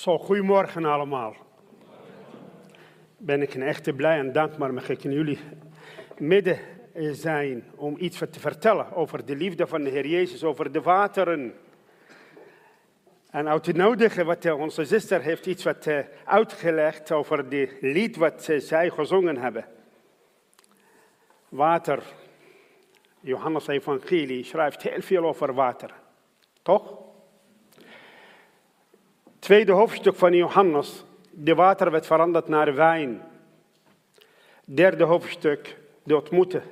Zo, goedemorgen allemaal. Ben ik een echte blij en dankbaar mag ik in jullie midden zijn om iets te vertellen over de liefde van de Heer Jezus, over de wateren. En uit te nodigen, wat eh, onze zuster heeft iets wat eh, uitgelegd over het lied wat eh, zij gezongen hebben. Water. Johannes Evangelie schrijft heel veel over water. Toch? Tweede hoofdstuk van Johannes. De water werd veranderd naar wijn. Derde hoofdstuk. De ontmoeten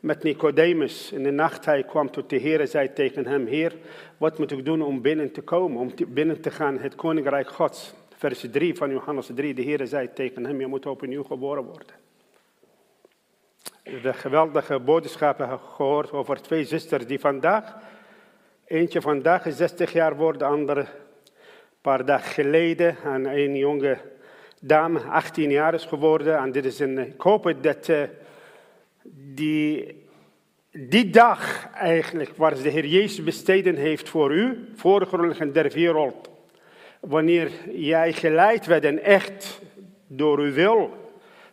met Nicodemus. In de nacht hij kwam tot de Heer en zei tegen hem: Heer, wat moet ik doen om binnen te komen, om binnen te gaan het koninkrijk Gods? Vers 3 van Johannes 3. De Heer zei tegen hem: Je moet opnieuw geboren worden. De geweldige boodschappen gehoord over twee zusters die vandaag, eentje vandaag is 60 jaar wordt, de andere paar dagen geleden. En een jonge dame, 18 jaar is geworden. En dit is een, ik hoop dat uh, die, die dag eigenlijk, waar de Heer Jezus besteden heeft voor u, voor de grondlegging der wereld. Wanneer jij geleid werd en echt door uw wil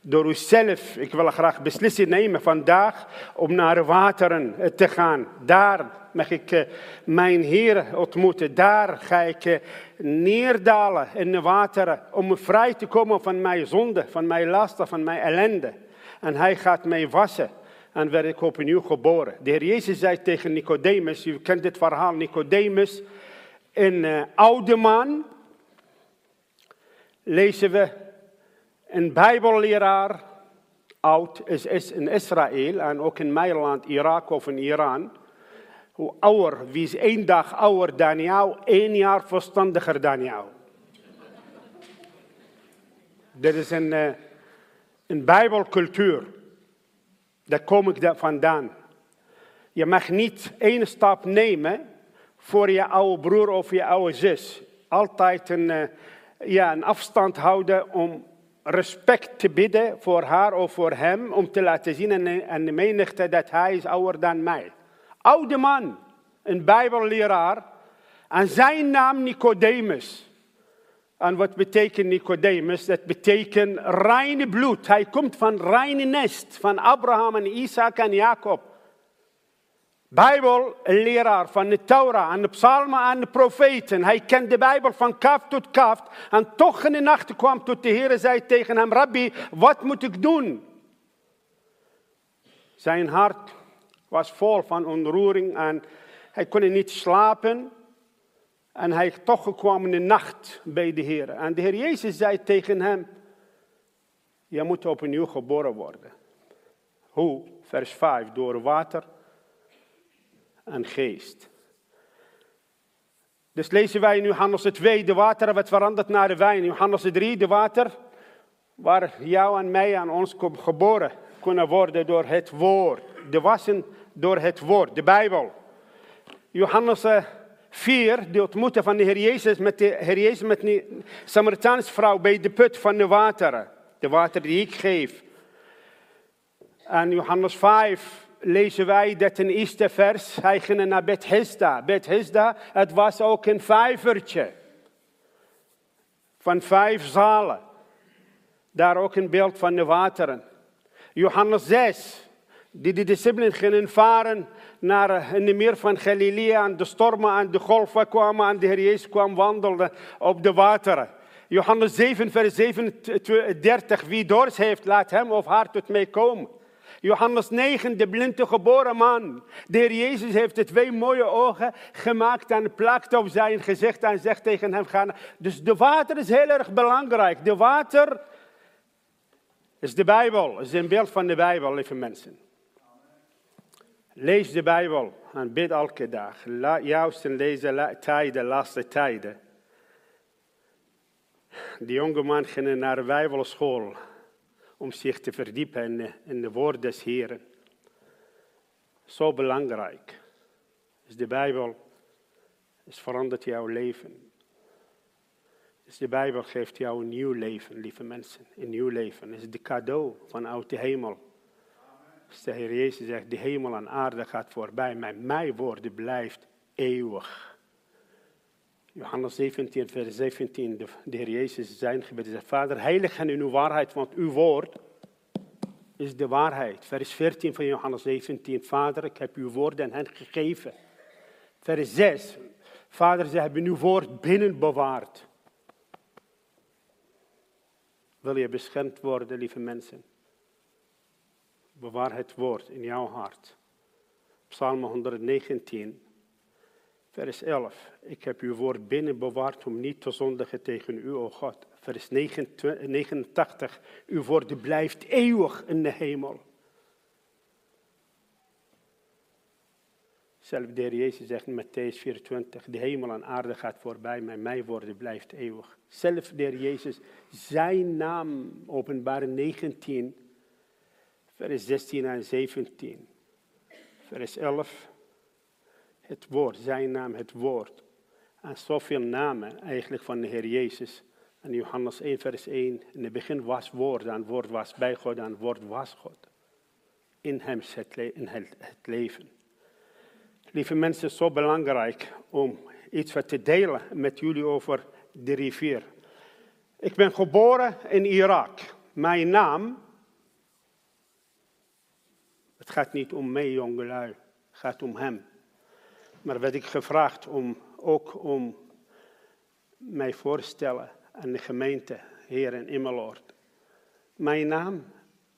door uzelf. Ik wil graag beslissing nemen vandaag om naar wateren eh, te gaan. Daar mag ik eh, mijn Heer ontmoeten. Daar ga ik eh, neerdalen in de wateren om vrij te komen van mijn zonde, van mijn lasten, van mijn ellende. En hij gaat mij wassen. En werd ik opnieuw geboren. De Heer Jezus zei tegen Nicodemus, u kent dit verhaal, Nicodemus, een oude man, lezen we een bijbelleraar, oud, is, is in Israël en ook in mijn land, Irak of in Iran. Hoe ouder, wie is één dag ouder dan jou, één jaar verstandiger dan jou. Dit is een, uh, een bijbelcultuur. Daar kom ik vandaan. Je mag niet één stap nemen voor je oude broer of je oude zus. Altijd een, uh, ja, een afstand houden om respect te bidden voor haar of voor hem, om te laten zien aan de menigte dat hij is ouder dan mij. Oude man, een bijbelleraar, en zijn naam Nicodemus. En wat betekent Nicodemus? Dat betekent reine bloed. Hij komt van reine nest, van Abraham en Isaac en Jacob. Bijbel, van de Torah en de psalmen en de profeten. Hij kent de Bijbel van kaf tot kaf. En toch in de nacht kwam tot de Heer en zei tegen hem, Rabbi, wat moet ik doen? Zijn hart was vol van ontroering en hij kon niet slapen. En hij toch kwam in de nacht bij de Heer. En de Heer Jezus zei tegen hem, je moet opnieuw geboren worden. Hoe? Vers 5, door water en geest. Dus lezen wij in Johannes 2, de water werd veranderd naar de wijn. Johannes 3, de water waar jou en mij aan ons geboren kunnen worden door het woord. De wassen door het woord, de Bijbel. Johannes 4, de ontmoeten van de Heer Jezus met de Heer Jezus met vrouw bij de put van de wateren. De water die ik geef. En Johannes 5, lezen wij dat in eerste vers, hij ging naar Bethesda. Bethesda, het was ook een vijvertje. Van vijf zalen. Daar ook een beeld van de wateren. Johannes 6, die de discipelen gingen varen naar in de meer van Galilea en de stormen en de golven kwamen en de Heer Jezus kwam wandelen op de wateren. Johannes 7, vers 37, wie dorst heeft, laat hem of haar tot mij komen. Johannes 9, de blinde geboren man. De Heer Jezus heeft het twee mooie ogen gemaakt en plakt op zijn gezicht en zegt tegen hem, ga Dus de water is heel erg belangrijk. De water is de Bijbel, is een beeld van de Bijbel, lieve mensen. Lees de Bijbel en bid elke dag. Juist in deze tijden, laatste tijden. De jonge man ging naar de Bijbelschool om zich te verdiepen in, de woord des Heren. Zo belangrijk is de Bijbel, is verandert jouw leven. De Bijbel geeft jou een nieuw leven, lieve mensen. Een nieuw leven. Is de cadeau van uit de hemel. De Heer Jezus zegt, de hemel en aarde gaat voorbij, maar mijn woorden blijft eeuwig. Johannes 17, vers 17, de, de Heer Jezus zijn gebed zegt, Vader, heilig hen in uw waarheid, want uw woord is de waarheid. Vers 14 van Johannes 17, Vader, ik heb uw woord aan hen gegeven. Vers 6, Vader, ze hebben uw woord binnen bewaard. Wil je beschermd worden, lieve mensen? Bewaar het woord in jouw hart. Psalm 119, vers 11. Ik heb uw woord binnen bewaard om niet te zondigen tegen u, o God. Vers 89. Uw woord blijft eeuwig in de hemel. Zelf de Heer Jezus zegt in Matthäus 24, de hemel en aarde gaat voorbij, maar mijn woorden blijft eeuwig. Zelf de Heer Jezus, zijn naam, openbaar 19, vers 16 en 17. Vers 11, het woord, zijn naam, het woord. En zoveel namen eigenlijk van de Heer Jezus. En Johannes 1, vers 1, in het begin was woord, en woord was bij God, en woord was God. In hem is het, in het leven. Lieve mensen, zo belangrijk om iets wat te delen met jullie over de rivier. Ik ben geboren in Irak. Mijn naam, het gaat niet om mij jongelui, het gaat om hem. Maar werd ik gevraagd om ook om mij voorstellen aan de gemeente Heer in Immeloord. Mijn naam,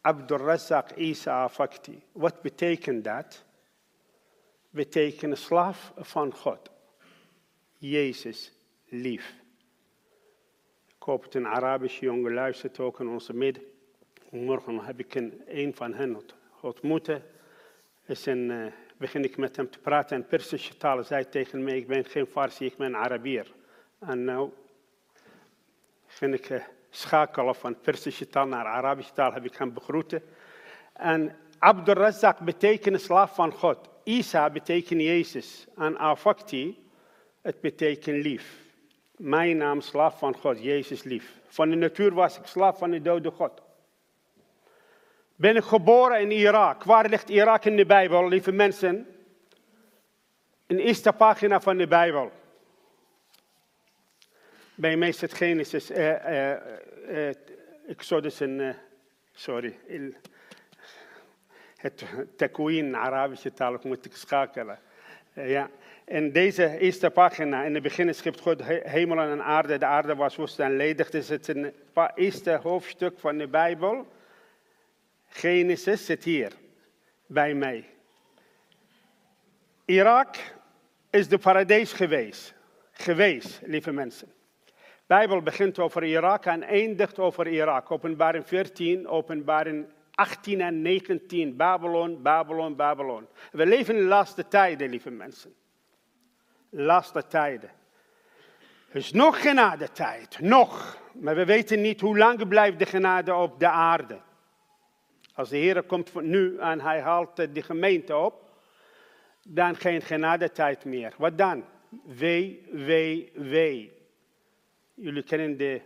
Abdurrazak Isa Afakti. Wat betekent dat? Betekent slaaf van God. Jezus lief. Ik hoop dat een Arabische jongen luistert ook in onze midden. Morgen heb ik een, van hen ontmoeten. Is een, uh, begin ik met hem te praten in Persische taal. Zei tegen mij, ik ben geen Farsi, ik ben Arabier. En nou ging ik uh, schakelen van Persische taal naar Arabische taal, heb ik hem begroeten. En Abdurrazak betekent slaaf van God. Isa betekent Jezus. En Afakti, het betekent lief. Mijn naam slaaf van God, Jezus lief. Van de natuur was ik slaaf van de dode God. Ben ik geboren in Irak. Waar ligt Irak in de Bijbel, lieve mensen? In de eerste pagina van de Bijbel. Bij het Genesis, eh, eh, eh, Exodus en, uh, sorry, het Tekwin, Arabische taal, moet ik schakelen. Uh, ja. In deze eerste pagina, in het begin schrijft God hemel en aarde. De aarde was woest en ledig. Het is het eerste hoofdstuk van de Bijbel. Genesis zit hier bij mij. Irak is de paradijs geweest. Geweest, lieve mensen. De Bijbel begint over Irak en eindigt over Irak. Openbaring 14, openbaring 18 en 19. Babylon, Babylon, Babylon. We leven in de laatste tijden, lieve mensen. Laatste tijden. Er is nog genade tijd, nog. Maar we weten niet hoe lang blijft de genade op de aarde. Als de Heer komt nu en hij haalt de gemeente op, dan geen genadetijd meer. Wat dan? Wee, wee, wee. Jullie kennen de,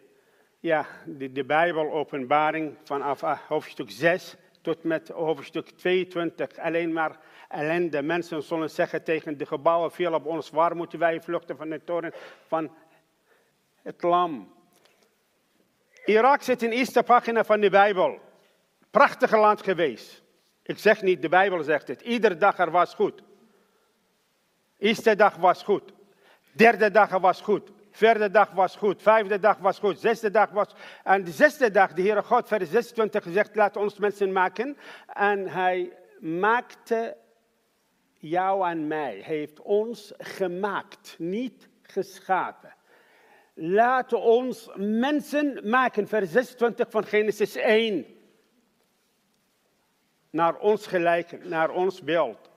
ja, de, de Bijbel, openbaring vanaf ah, hoofdstuk 6 tot met hoofdstuk 22. Alleen maar ellende. Mensen zullen zeggen tegen de gebouwen, veel op ons, waar moeten wij vluchten van de toren van het lam. Irak zit in de eerste pagina van de Bijbel. Prachtige land geweest. Ik zeg niet, de Bijbel zegt het. Iedere dag er was goed. Eerste dag was goed. Derde dag was goed. Vierde dag was goed. Vijfde dag was goed. Zesde dag was. En de zesde dag, de Heere God, vers 26 gezegd, laat ons mensen maken. En hij maakte jou en mij. Heeft ons gemaakt, niet geschapen. Laat ons mensen maken, vers 26 van Genesis 1 naar ons gelijk, naar ons beeld.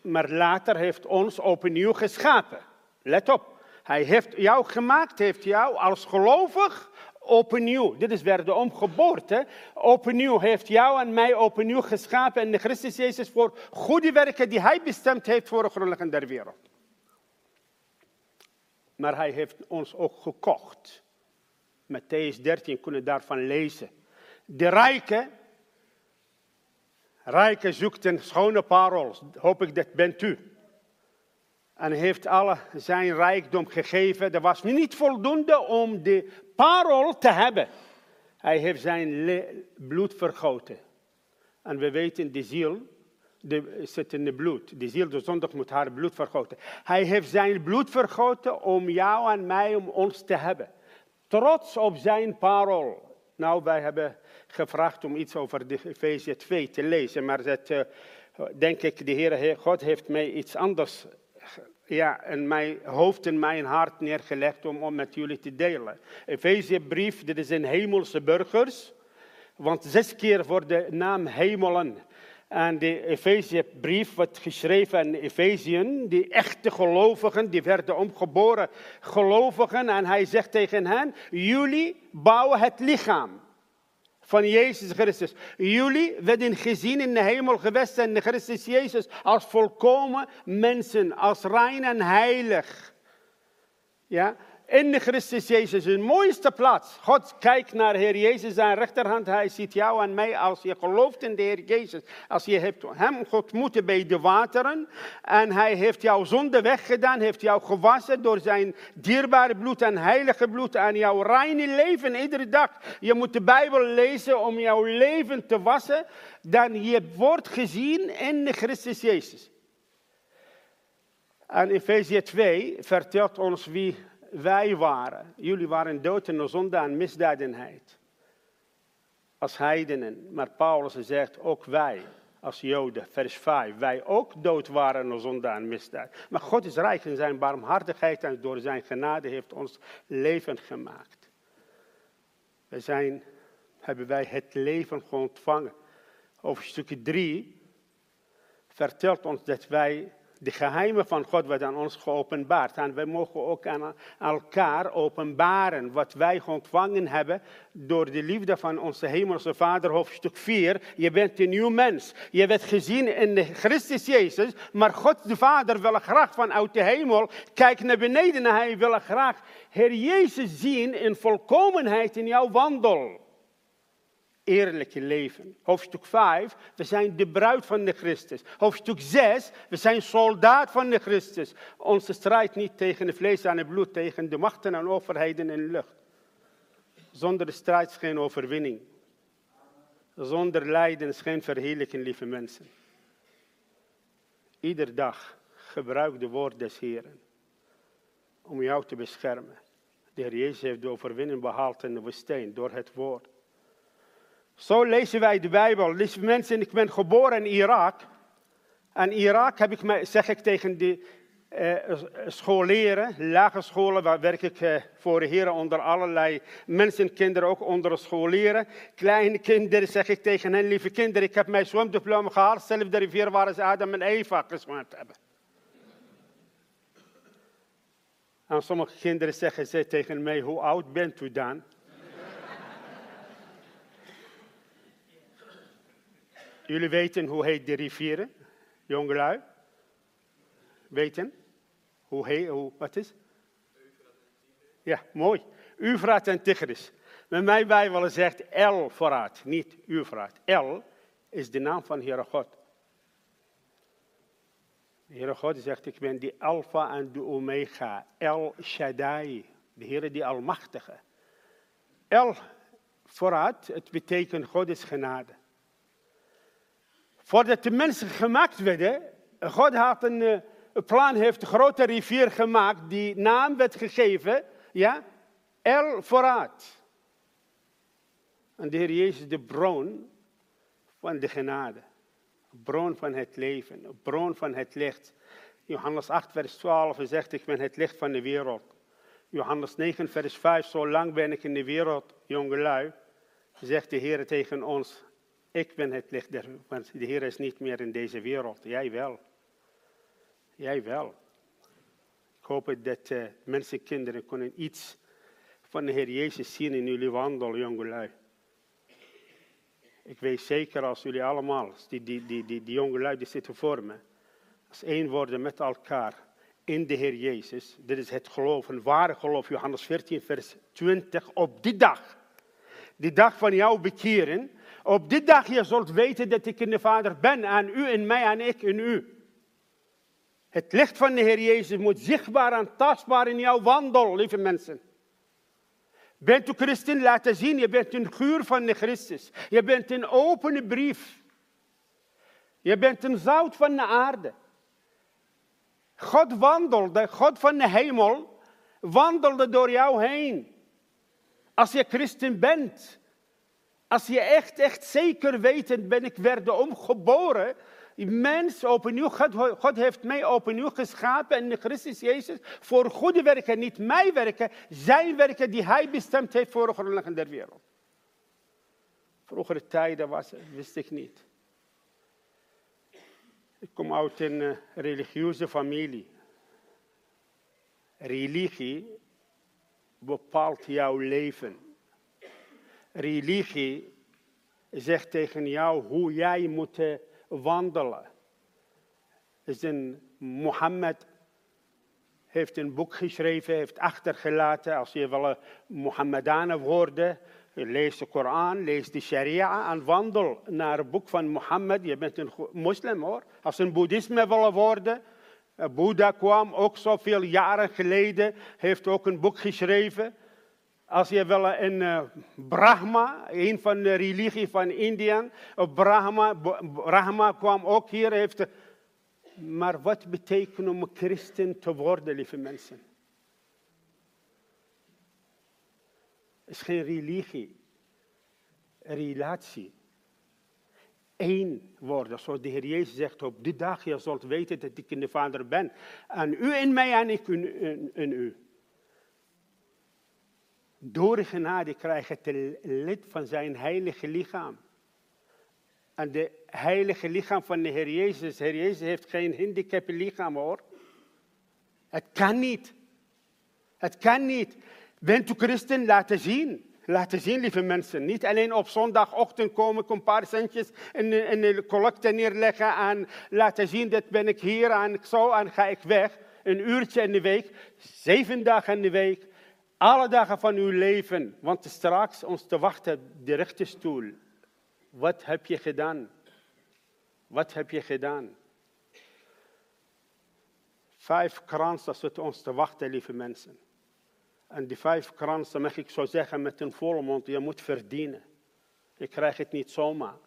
Maar later heeft ons opnieuw geschapen. Let op, hij heeft jou gemaakt, heeft jou als gelovig opnieuw. Dit is weer de omgeboorte. Opnieuw heeft jou en mij opnieuw geschapen in de Christus Jezus voor goede werken die hij bestemd heeft voor de grondlegging der wereld. Maar hij heeft ons ook gekocht. Matthäus 13 kunnen daarvan lezen. De rijken Rijke zoekt een schone parel. Hoop ik dat bent u. En heeft alle zijn rijkdom gegeven. Er was niet voldoende om de parel te hebben. Hij heeft zijn bloed vergoten. En we weten, de ziel de, zit in het bloed. De ziel, de zondag, moet haar bloed vergoten. Hij heeft zijn bloed vergoten om jou en mij, om ons te hebben. Trots op zijn parol. Nou, wij hebben gevraagd om iets over de Efezië 2 te lezen, maar dat, uh, denk ik, de Heer God heeft mij iets anders ja, in mijn hoofd en mijn hart neergelegd om, om met jullie te delen. brief, dit is een hemelse burgers, want zes keer wordt de naam hemelen. En de brief wordt geschreven aan Efeziën, die echte gelovigen, die werden omgeboren gelovigen. En hij zegt tegen hen, jullie bouwen het lichaam van Jezus Christus. Jullie werden gezien in de hemel geweest en Christus Jezus als volkomen mensen, als rein en heilig. Ja, in de Christus Jezus, een mooiste plaats. God kijkt naar Heer Jezus aan rechterhand. Hij ziet jou en mij als je gelooft in de Heer Jezus. Als je hebt hem ontmoet bij de wateren. En hij heeft jouw zonde weggedaan. Heeft jou gewassen door zijn dierbare bloed en heilige bloed. En jouw reine leven iedere dag. Je moet de Bijbel lezen om jouw leven te wassen. Dan je wordt gezien in de Christus Jezus. En Efezië 2 vertelt ons wie wij waren. Jullie waren dood in de zonde en misdadenheid. Als heidenen. Maar Paulus zegt ook wij, als Joden, vers 5. Wij ook dood waren de zonde en misdaad. Maar God is rijk in zijn barmhartigheid en door zijn genade heeft ons levend gemaakt. We zijn, hebben wij het leven ontvangen. Hoofdstuk 3 vertelt ons dat wij de geheimen van God worden aan ons geopenbaard. En wij mogen ook aan elkaar openbaren wat wij ontvangen hebben door de liefde van onze hemelse Vader, hoofdstuk 4. Je bent een nieuw mens. Je werd gezien in Christus Jezus, maar God de Vader wil graag vanuit de hemel kijken naar beneden en hij wil graag Heer Jezus zien in volkomenheid in jouw wandel eerlijke leven. Hoofdstuk 5, we zijn de bruid van de Christus. Hoofdstuk 6, we zijn soldaat van de Christus. Onze strijd niet tegen het vlees en het bloed, tegen de machten en overheden in de lucht. Zonder de strijd is geen overwinning. Zonder lijden is geen verheerlijking, lieve mensen. Ieder dag gebruik de woord des Heren om jou te beschermen. De Heer Jezus heeft de overwinning behaald in de woestijn door het woord. Zo lezen wij de Bijbel. Lieve mensen, ik ben geboren in Irak. En Irak heb ik, zeg ik tegen de uh, scholieren, lage scholen, waar werk ik uh, voor de heren onder allerlei mensen, kinderen ook onder scholieren. Kleine kinderen zeg ik tegen hen, lieve kinderen, ik heb mijn zwemdiploma gehaald, zelf de rivier waar ze Adam en Eva gezwemd hebben. En sommige kinderen zeggen ze tegen mij, hoe oud bent u dan? Jullie weten hoe heet de rivieren, jongelui? Weten? Hoe heet, hoe, wat is? Ja, mooi. Ufraat en Tigris. Met mijn Bijbel zegt El vooruit, niet Ufraat. El is de naam van Heere God. Heere God zegt, ik ben de Alpha en de Omega. El Shaddai, de Heere die Almachtige. El vooruit, het betekent God is genade. Voordat de mensen gemaakt werden, God had een, eh, een plan, heeft een grote rivier gemaakt, die naam werd gegeven, ja, El vooruit. En de Heer Jezus, de bron van de genade, bron van het leven, bron van het licht. Johannes 8, vers 12 zegt, ik ben het licht van de wereld. Johannes 9, vers 5, zo lang ben ik in de wereld, jongelui, zegt de Heer tegen ons, ik ben het licht der want de Heer is niet meer in deze wereld. Jij wel. Jij wel. Ik hoop dat uh, mensen, kinderen, kunnen iets van de Heer Jezus zien in jullie wandel, jongelui. Ik weet zeker als jullie allemaal, die, die, die, die, die jongelui die zitten voor me, als één worden met elkaar in de Heer Jezus. Dit is het geloof, een ware geloof, Johannes 14, vers 20. Op die dag, die dag van jouw bekeren, op dit dag je zult weten dat ik in de Vader ben, aan u in mij en ik in u. Het licht van de Heer Jezus moet zichtbaar en tastbaar in jouw wandel, lieve mensen. Bent u christen, laten zien, je bent een guur van de Christus. Je bent een opene brief. Je bent een zout van de aarde. God wandelde, God van de hemel, wandelde door jou heen. Als je christen bent, als je echt, echt zeker weet, ben ik werd omgeboren, mens opnieuw, God, God heeft mij opnieuw geschapen en Christus Jezus voor goede werken, niet mijn werken, zijn werken die hij bestemd heeft voor de grondlegging der wereld. Vroegere tijden was, wist ik niet. Ik kom uit een religieuze familie. Religie bepaalt jouw leven. Religie zegt tegen jou hoe jij moet wandelen. Is een Mohammed heeft een boek geschreven, heeft achtergelaten. Als je wil Mohammedanen worden, lees de Koran, lees de Sharia en wandel naar het boek van Mohammed. Je bent een moslim hoor. Als een boeddhisme wil worden, Boeddha kwam ook zoveel jaren geleden, heeft ook een boek geschreven. Als je wil een uh, Brahma, een van de religie van India, Brahma, Brahma kwam ook hier. Heeft, maar wat betekent om christen te worden, lieve mensen? Het is geen religie, relatie. Eén worden, zoals de Heer Jezus zegt, op die dag je zult weten dat ik in de Vader ben. En u in mij en ik in u. Door genade krijg je het lid van zijn heilige lichaam. En de heilige lichaam van de Heer Jezus, de Heer Jezus heeft geen handicap lichaam hoor. Het kan niet. Het kan niet. Bent u christen? Laten zien. Laten zien, lieve mensen. Niet alleen op zondagochtend komen, een paar centjes in, in de collecte neerleggen en laten zien dat ben ik hier en zo en ga ik weg. Een uurtje in de week, zeven dagen in de week. Alle dagen van uw leven, want straks ons te wachten de rechte stoel. Wat heb je gedaan? Wat heb je gedaan? Vijf kransen zitten ons te wachten, lieve mensen. En die vijf kransen mag ik zo zeggen met een volle mond, je moet verdienen. Je krijgt het niet zomaar.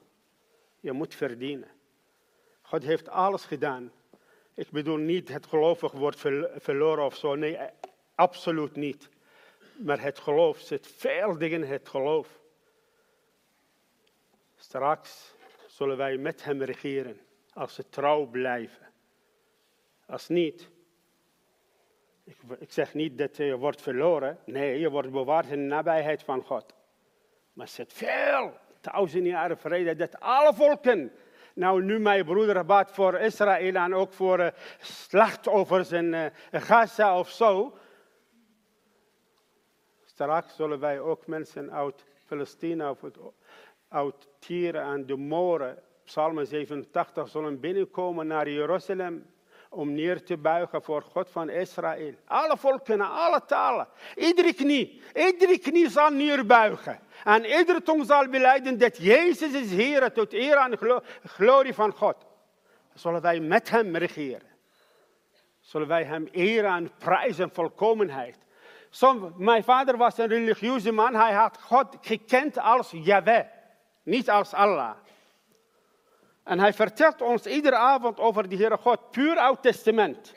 Je moet verdienen. God heeft alles gedaan. Ik bedoel niet het gelovig wordt verloren of zo. Nee, absoluut niet. Maar het geloof zit veel dingen in het geloof. Straks zullen wij met hem regeren als ze trouw blijven. Als niet, ik, ik zeg niet dat je wordt verloren. Nee, je wordt bewaard in de nabijheid van God. Maar het zit veel, duizend jaren vrede, dat alle volken nou, nu mijn broeder bad voor Israël en ook voor uh, slachtoffers in uh, Gaza of zo. Straks zullen wij ook mensen uit Palestina uit Tieren en de Moren, Psalm 87, zullen binnenkomen naar Jeruzalem om neer te buigen voor God van Israël. Alle volken, alle talen. Iedere knie, iedere knie zal neerbuigen. En iedere tong zal beleiden dat Jezus is Heer tot eer en glorie van God. Zullen wij met hem regeren. Zullen wij hem eren en prijzen volkomenheid. Som, mijn vader was een religieuze man. Hij had God gekend als Yahweh, niet als Allah. En hij vertelt ons iedere avond over de Heere God, puur Oud Testament.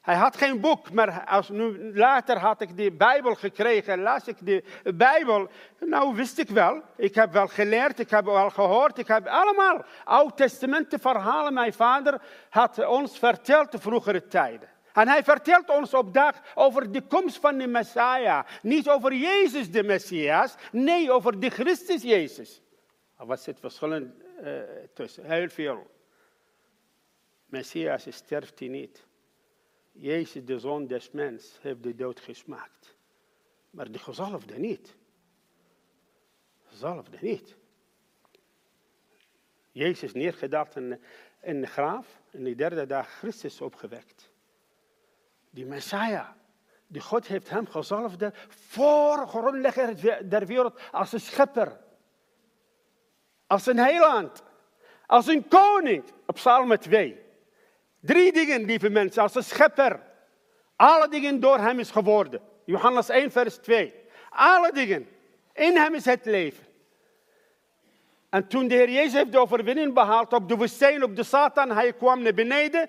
Hij had geen boek, maar als nu, later had ik de Bijbel gekregen, las ik de Bijbel. Nou, wist ik wel. Ik heb wel geleerd, ik heb wel gehoord, ik heb allemaal Oud Testamenten verhalen. Mijn vader had ons verteld de vroegere tijden. En hij vertelt ons op dag over de komst van de Messiah. Niet over Jezus de Messias, nee, over de Christus Jezus. Wat zit verschillend uh, tussen, heel veel. Messias sterft hij niet. Jezus, de zoon des mens, heeft de dood gesmaakt. Maar de gezalfde niet. Gezalfde niet. Jezus neergedaald in, in de graaf. En de derde dag Christus opgewekt die Messiah. Die God heeft hem gezalfde voor grondlegger der wereld als een schepper. Als een heiland. Als een koning. Op Psalm 2. Drie dingen, lieve mensen, als een schepper. Alle dingen door hem is geworden. Johannes 1, vers 2. Alle dingen. In hem is het leven. En toen de Heer Jezus heeft de overwinning behaald op de woestijn, op de Satan, hij kwam naar beneden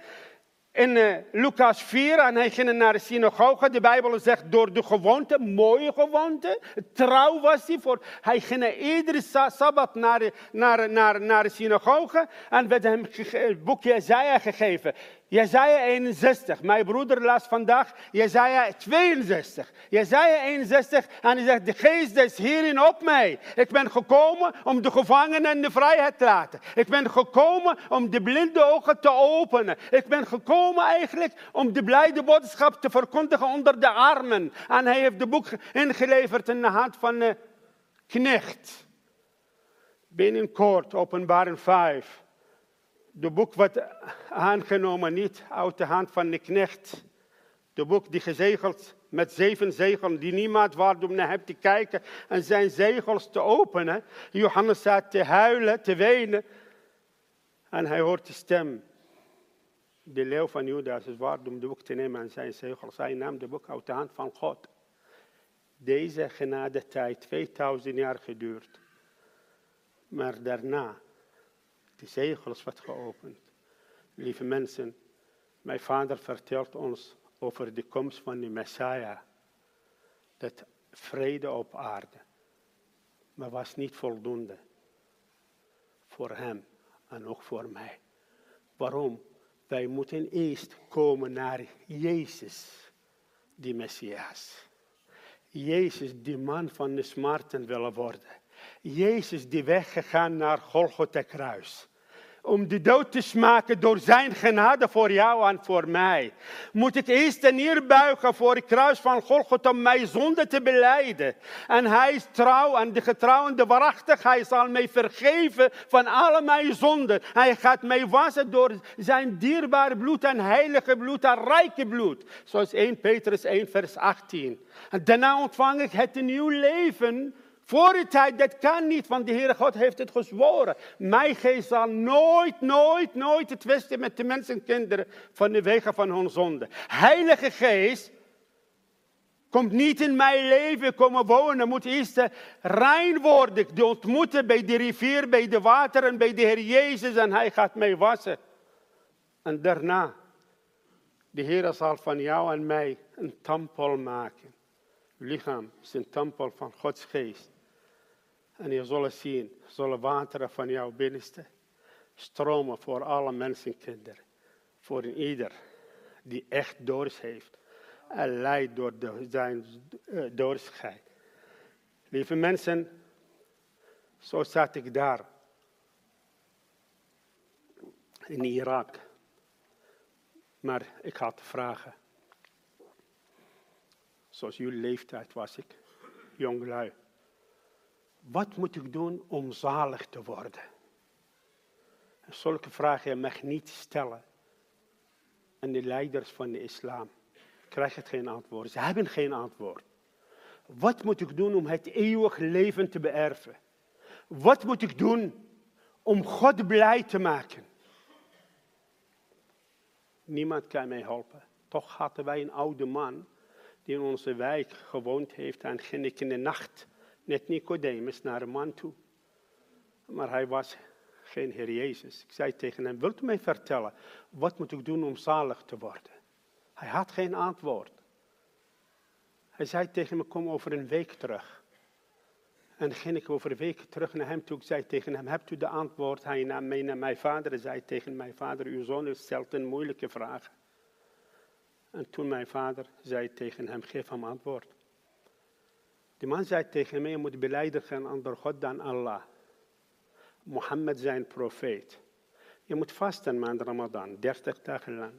in uh, Lucas 4 en hij ging naar de synagoge. De Bijbel zegt door de gewoonte, mooie gewoonte. Trouw was hij voor. Hij ging iedere sabbat naar naar, naar, naar de synagoge en werd hem het boekje Jezaja gegeven. Jezaja 61. Mijn broeder las vandaag Jezaja 62. Jezaja 61 en hij zegt, de geest is hierin op mij. Ik ben gekomen om de gevangenen de vrijheid te laten. Ik ben gekomen om de blinde ogen te openen. Ik ben gekomen eigenlijk om de blijde boodschap te verkondigen onder de armen. En hij heeft de boek ingeleverd in de hand van de knecht. Binnenkort, openbaring 5 de boek wordt aangenomen niet uit de hand van de knecht. De boek die gezegeld met zeven zegels, die niemand waard om naar hem te kijken en zijn zegels te openen. Johannes staat te huilen, te wenen. En hij hoort de stem. De leeuw van Judas is waard om de boek te nemen en zijn zegels. Hij nam de boek uit de hand van God. Deze genade tijd, 2000 jaar geduurd. Maar daarna de zegels wordt geopend. Lieve mensen, mijn vader vertelt ons over de komst van de Messiah. Dat vrede op aarde. Maar was niet voldoende. Voor hem en ook voor mij. Waarom? Wij moeten eerst komen naar Jezus, die Messias. Jezus, die man van de smarten willen worden. Jezus die weggegaan naar Golgotha kruis. Om de dood te smaken door zijn genade voor jou en voor mij. Moet ik eerst neerbuigen voor het kruis van Golgotha om mijn zonde te beleiden. En hij is trouw en de getrouw en de waarachtig. Hij zal mij vergeven van alle mijn zonden. Hij gaat mij wassen door zijn dierbare bloed en heilige bloed en rijke bloed. Zoals 1 Petrus 1 vers 18. En daarna ontvang ik het nieuw leven voor de tijd, dat kan niet, want de Heere God heeft het gezworen. Mijn geest zal nooit, nooit, nooit het twisten met de mensenkinderen van de wegen van hun zonde. Heilige Geest komt niet in mijn leven komen wonen. Moet eerst rein worden. De ontmoeten bij de rivier, bij de water en bij de Heer Jezus. En hij gaat mij wassen. En daarna, de Heer zal van jou en mij een tempel maken. lichaam is een tempel van Gods geest. En je zult zien, zullen wateren van jouw binnenste stromen voor alle mensenkinderen. Voor ieder die echt dorst heeft en leidt door de, zijn uh. Lieve mensen, zo zat ik daar in Irak. Maar ik had vragen. Zoals jullie leeftijd was ik, jonglui. Wat moet ik doen om zalig te worden? En zulke vragen mag niet stellen. En de leiders van de islam krijgen geen antwoord. Ze hebben geen antwoord. Wat moet ik doen om het eeuwig leven te beërven? Wat moet ik doen om God blij te maken? Niemand kan mij helpen. Toch hadden wij een oude man die in onze wijk gewoond heeft en ging ik in de nacht net Nicodemus naar een man toe. Maar hij was geen Heer Jezus. Ik zei tegen hem, wilt u mij vertellen, wat moet ik doen om zalig te worden? Hij had geen antwoord. Hij zei tegen me, kom over een week terug. En ging ik over een week terug naar hem toe. Ik zei tegen hem, hebt u de antwoord? Hij nam mee naar mijn vader en zei tegen mijn vader, uw zoon stelt een moeilijke vraag. En toen mijn vader zei tegen hem, geef hem antwoord. Die man zei tegen mij, je moet beleiden gaan onder God dan Allah. Mohammed zijn profeet. Je moet vasten maand Ramadan, 30 dagen lang.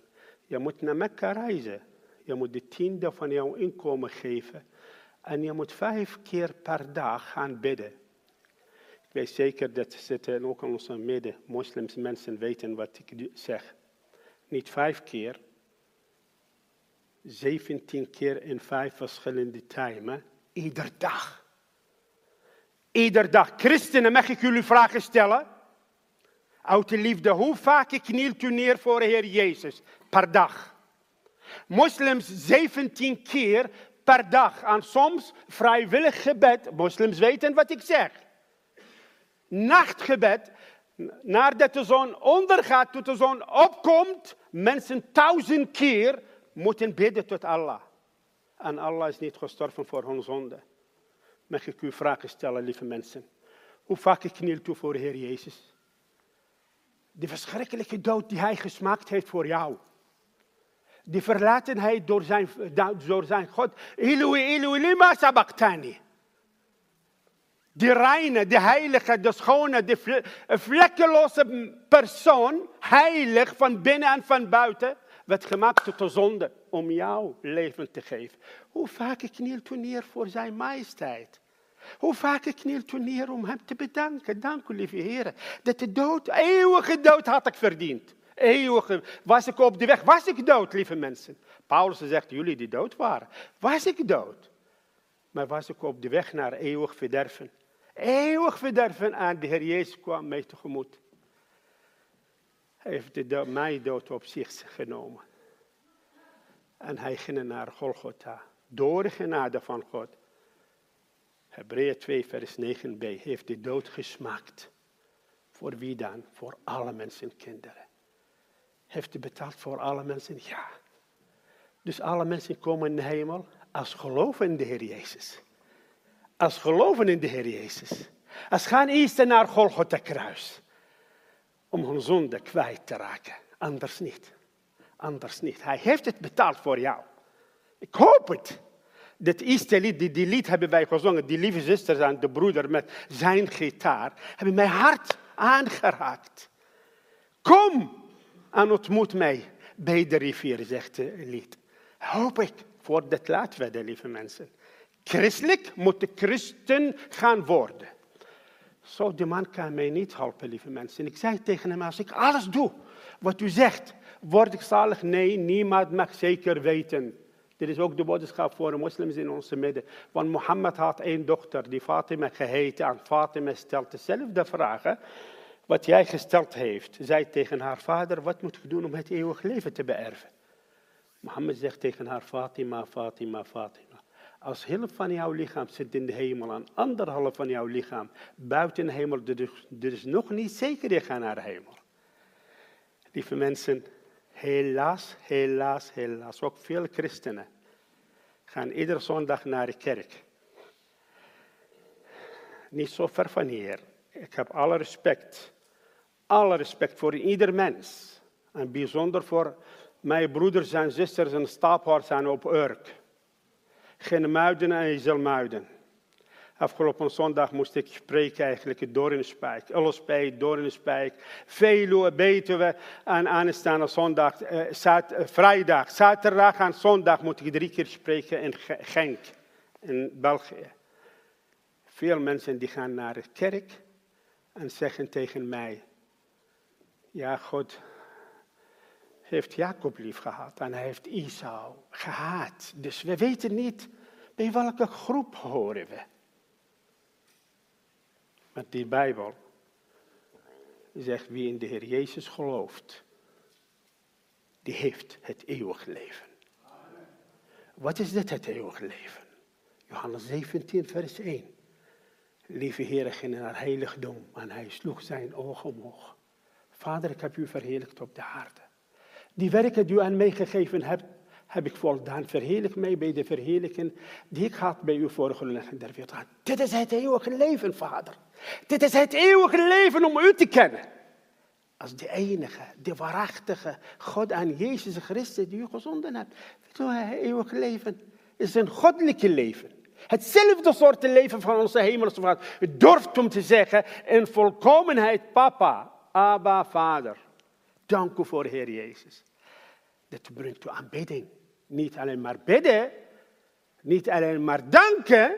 Je moet naar Mekka reizen. Je moet de tiende van jouw inkomen geven. En je moet vijf keer per dag gaan bidden. Ik weet zeker dat zitten ook in onze midden moslims mensen weten wat ik zeg. Niet vijf keer, 17 keer in vijf verschillende tijden Ieder dag. Ieder dag. Christenen, mag ik jullie vragen stellen? Uit de liefde, hoe vaak knielt u neer voor de Heer Jezus per dag? Moslims 17 keer per dag. En soms vrijwillig gebed. Moslims weten wat ik zeg. Nachtgebed. Nadat de zon ondergaat, tot de zon opkomt. Mensen duizend keer moeten bidden tot Allah. En Allah is niet gestorven voor hun zonde. Mag ik u vragen stellen, lieve mensen? Hoe vaak knielt u voor de Heer Jezus? De verschrikkelijke dood die Hij gesmaakt heeft voor jou. Die verlatenheid door zijn, door zijn God. Ilui, ilui, lima sabachthani. De reine, de heilige, de schone, de vlekkeloze persoon, heilig van binnen en van buiten, werd gemaakt tot de zonde om jouw leven te geven. Hoe vaak knielt u neer voor zijn majesteit? Hoe vaak knielt u neer om hem te bedanken? Dank u, lieve heren, dat de dood, eeuwige dood had ik verdiend. Eeuwige, was ik op de weg, was ik dood, lieve mensen. Paulus zegt, jullie die dood waren, was ik dood. Maar was ik op de weg naar eeuwig verderven. Eeuwig verderven en de Heer Jezus kwam mij tegemoet. Heeft de mijn dood op zich genomen. En hij ging naar Golgotha. Door de genade van God. Hebreeën 2, vers 9b. Heeft de dood gesmaakt. Voor wie dan? Voor alle mensen kinderen. Heeft hij betaald voor alle mensen? Ja. Dus alle mensen komen in de hemel als geloven in de Heer Jezus. Als geloven in de Heer Jezus. Als gaan eerst naar Golgotha kruis om hun zonde kwijt te raken. Anders niet. Anders niet. Hij heeft het betaald voor jou. Ik hoop het. Dit eerste lied, die, lied hebben wij gezongen. Die lieve zusters en de broeder met zijn gitaar. Hebben mijn hart aangeraakt. Kom en ontmoet mij bij de rivier, zegt het lied. Hoop ik voor dit werden, lieve mensen. Christelijk moet de christen gaan worden. Zo, die man kan mij niet helpen, lieve mensen. Ik zei tegen hem, als ik alles doe wat u zegt, word ik zalig? Nee, niemand mag zeker weten. Dit is ook de boodschap voor de moslims in onze midden. Want Mohammed had één dochter, die Fatima geheten. En Fatima stelt dezelfde vragen wat jij gesteld heeft. Zij tegen haar vader, wat moet ik doen om het eeuwig leven te beërven? Mohammed zegt tegen haar, Fatima, Fatima, Fatima. Als helft van jouw lichaam zit in de hemel en anderhalf van jouw lichaam buiten de hemel, er is nog niet zeker je gaat naar de hemel. Lieve mensen, helaas, helaas, helaas, ook veel christenen gaan iedere zondag naar de kerk. Niet zo ver van hier. Ik heb alle respect, alle respect voor ieder mens. En bijzonder voor mijn broeders en zusters en staphouders zijn op Urk. Geen muiden en ezelmuiden. Afgelopen zondag moest ik spreken eigenlijk door in spijk. Ullespijk, door in spijk. Veluwe, Betuwe. En aanstaande zondag, eh, zat, eh, vrijdag, zaterdag en zondag moet ik drie keer spreken in Genk, in België. Veel mensen die gaan naar de kerk en zeggen tegen mij, ja God heeft Jacob lief gehad en hij heeft Isau gehaat. Dus we weten niet bij welke groep horen we. Maar die Bijbel zegt wie in de Heer Jezus gelooft, die heeft het eeuwig leven. Wat is dit, het eeuwig leven? Johannes 17, vers 1. Lieve Heer ging naar heiligdom en hij sloeg zijn ogen omhoog. Vader, ik heb u verheerlijkt op de aarde. Die werken die u aan mij gegeven hebt, heb ik voldaan. Verheerlijk mij bij de verheerlijking die ik had bij uw leggen der wereld. Dit is het eeuwige leven, Vader. Dit is het eeuwige leven om u te kennen. Als de enige, de waarachtige God en Jezus Christus die u gezonden hebt. Het eeuwige leven is een goddelijke leven. Hetzelfde soort leven van onze hemelse vader. U durft om te zeggen in volkomenheid, papa, Abba, vader. Dank u voor Heer Jezus. Dit brengt u aanbidding. Niet alleen maar bidden, niet alleen maar danken,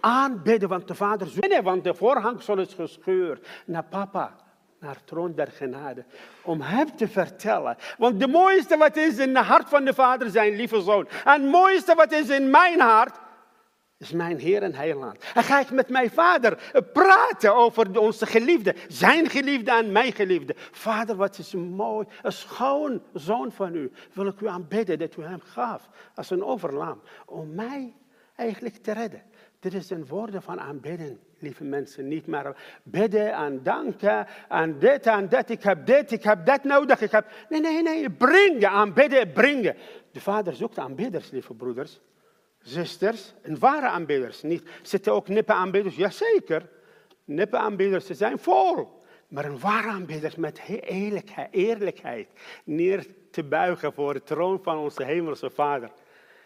aanbidden, want de Vader binnen, want de voorhangsel is gescheurd naar papa, naar troon der genade, om hem te vertellen. Want de mooiste wat is in het hart van de Vader, zijn lieve zoon. En het mooiste wat is in mijn hart, is mijn Heer en Heiland. En ga ik met mijn vader praten over onze geliefde. Zijn geliefde en mijn geliefde. Vader, wat is mooi. Een schoon zoon van u. Wil ik u aanbidden dat u hem gaf. Als een overlam. Om mij eigenlijk te redden. Dit is een woorden van aanbidden, lieve mensen. Niet maar bidden en danken en dit en dat. Ik heb dit, ik heb dat nodig. Ik heb... Nee, nee, nee. Brengen, aanbidden, brengen. De vader zoekt aanbidders, lieve broeders zusters, een ware aanbidders. Niet zitten ook nippe aanbidders, jazeker. Nippe aanbidders, ze zijn vol. Maar een ware aanbidder met eerlijkheid, eerlijkheid neer te buigen voor de troon van onze hemelse Vader.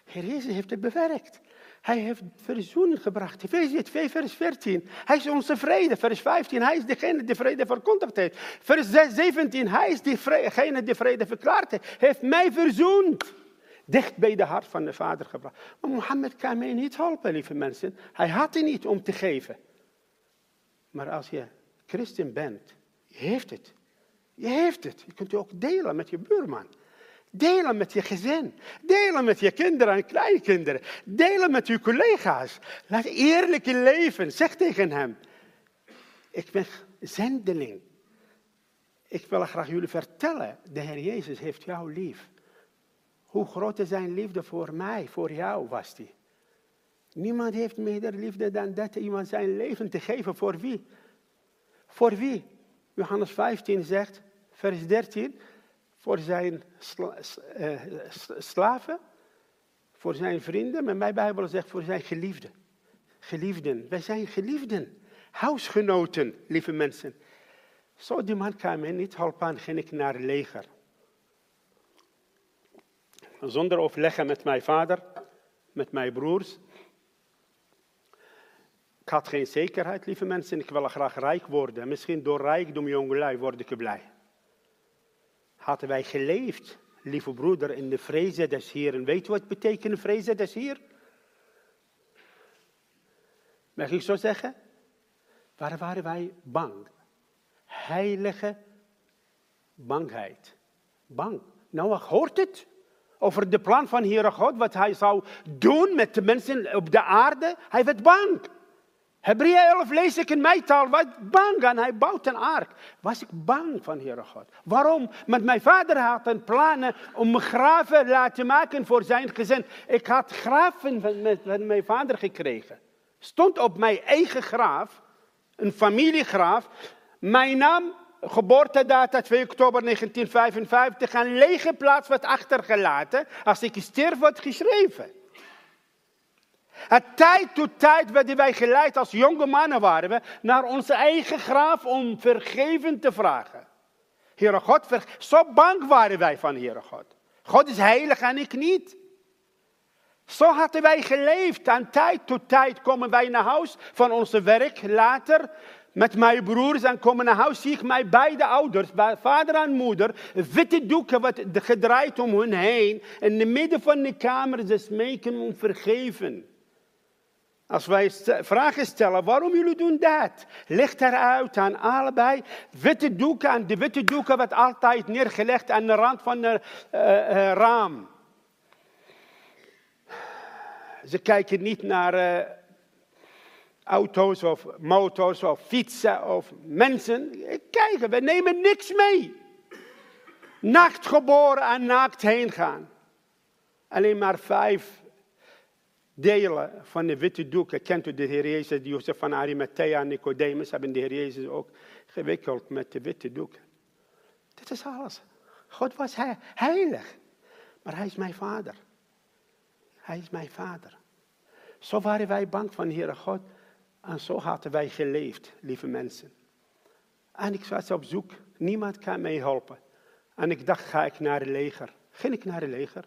Heer Jezus heeft het bewerkt. Hij heeft verzoening gebracht. Efezië 2, vers 14. Hij is onze vrede. Vers 15. Hij is degene die vrede verkondigd heeft. Vers 17. Hij is degene die vrede verklaard heeft. Hij heeft mij verzoend dicht bij de hart van de vader gebracht. Maar Mohammed kan mij niet helpen, lieve mensen. Hij had het niet om te geven. Maar als je christen bent, je heeft het. Je heeft het. Je kunt het ook delen met je buurman. Delen met je gezin. Delen met je kinderen en kleinkinderen. Delen met je collega's. Laat eerlijke leven. Zeg tegen hem. Ik ben zendeling. Ik wil graag jullie vertellen. De Heer Jezus heeft jou lief. Hoe groot is zijn liefde voor mij, voor jou was die. Niemand heeft meer liefde dan dat iemand zijn leven te geven. Voor wie? Voor wie? Johannes 15 zegt, vers 13, voor zijn eh, slaven, voor zijn vrienden, maar mijn Bijbel zegt voor zijn geliefden. Geliefden, wij zijn geliefden, huisgenoten, lieve mensen. Zo die man kan mij niet helpen, ging ik naar het leger zonder overleggen met mijn vader, met mijn broers. Ik had geen zekerheid, lieve mensen. Ik wil graag rijk worden. Misschien door rijkdom, jongelui, word ik blij. Hadden wij geleefd, lieve broeder, in de vrezen des Heeren. Weet wat betekent vrezen des Heer? Mag ik zo zeggen? Waar waren wij bang? Heilige bangheid. Bang. Nou, hoort het? Over de plan van Heere God, wat hij zou doen met de mensen op de aarde. Hij werd bang. Hebreeën 11 lees ik in mijn taal, wat bang en hij bouwt een ark. Was ik bang van Heere God. Waarom? Want mijn vader had een plannen om graven laten maken voor zijn gezin. Ik had graven van mijn vader gekregen. Stond op mijn eigen graaf, een familiegraaf. Mijn naam geboortedata 2 oktober 1955, een lege plaats wordt achtergelaten. Als ik sterf, wordt geschreven. Het tijd tot tijd werden wij geleid, als jonge mannen waren we, naar onze eigen graaf om vergeven te vragen. Heere God, zo bang waren wij van Heere God. God is heilig en ik niet. Zo hadden wij geleefd. En tijd tot tijd komen wij naar huis van onze werk. Later met mijn broers en komen naar huis, zie ik mijn beide ouders, vader en moeder, witte doeken wat gedraaid om hun heen. In de midden van de kamer, ze smeken om vergeven. Als wij vragen stellen, waarom jullie doen dat? Ligt eruit aan allebei witte doeken en de witte doeken werd altijd neergelegd aan de rand van het uh, uh, raam. Ze kijken niet naar... Uh, auto's of motors of fietsen of mensen. Kijken, we nemen niks mee. Nacht geboren en naakt heen gaan. Alleen maar vijf delen van de witte doeken. Kent u de Heer Jezus, Jozef van Arimathea en Nicodemus hebben de Heer Jezus ook gewikkeld met de witte doeken. Dit is alles. God was heilig. Maar hij is mijn vader. Hij is mijn vader. Zo waren wij bang van Heere God. En zo hadden wij geleefd, lieve mensen. En ik was op zoek, niemand kan mij helpen. En ik dacht, ga ik naar het leger? Ging ik naar het leger?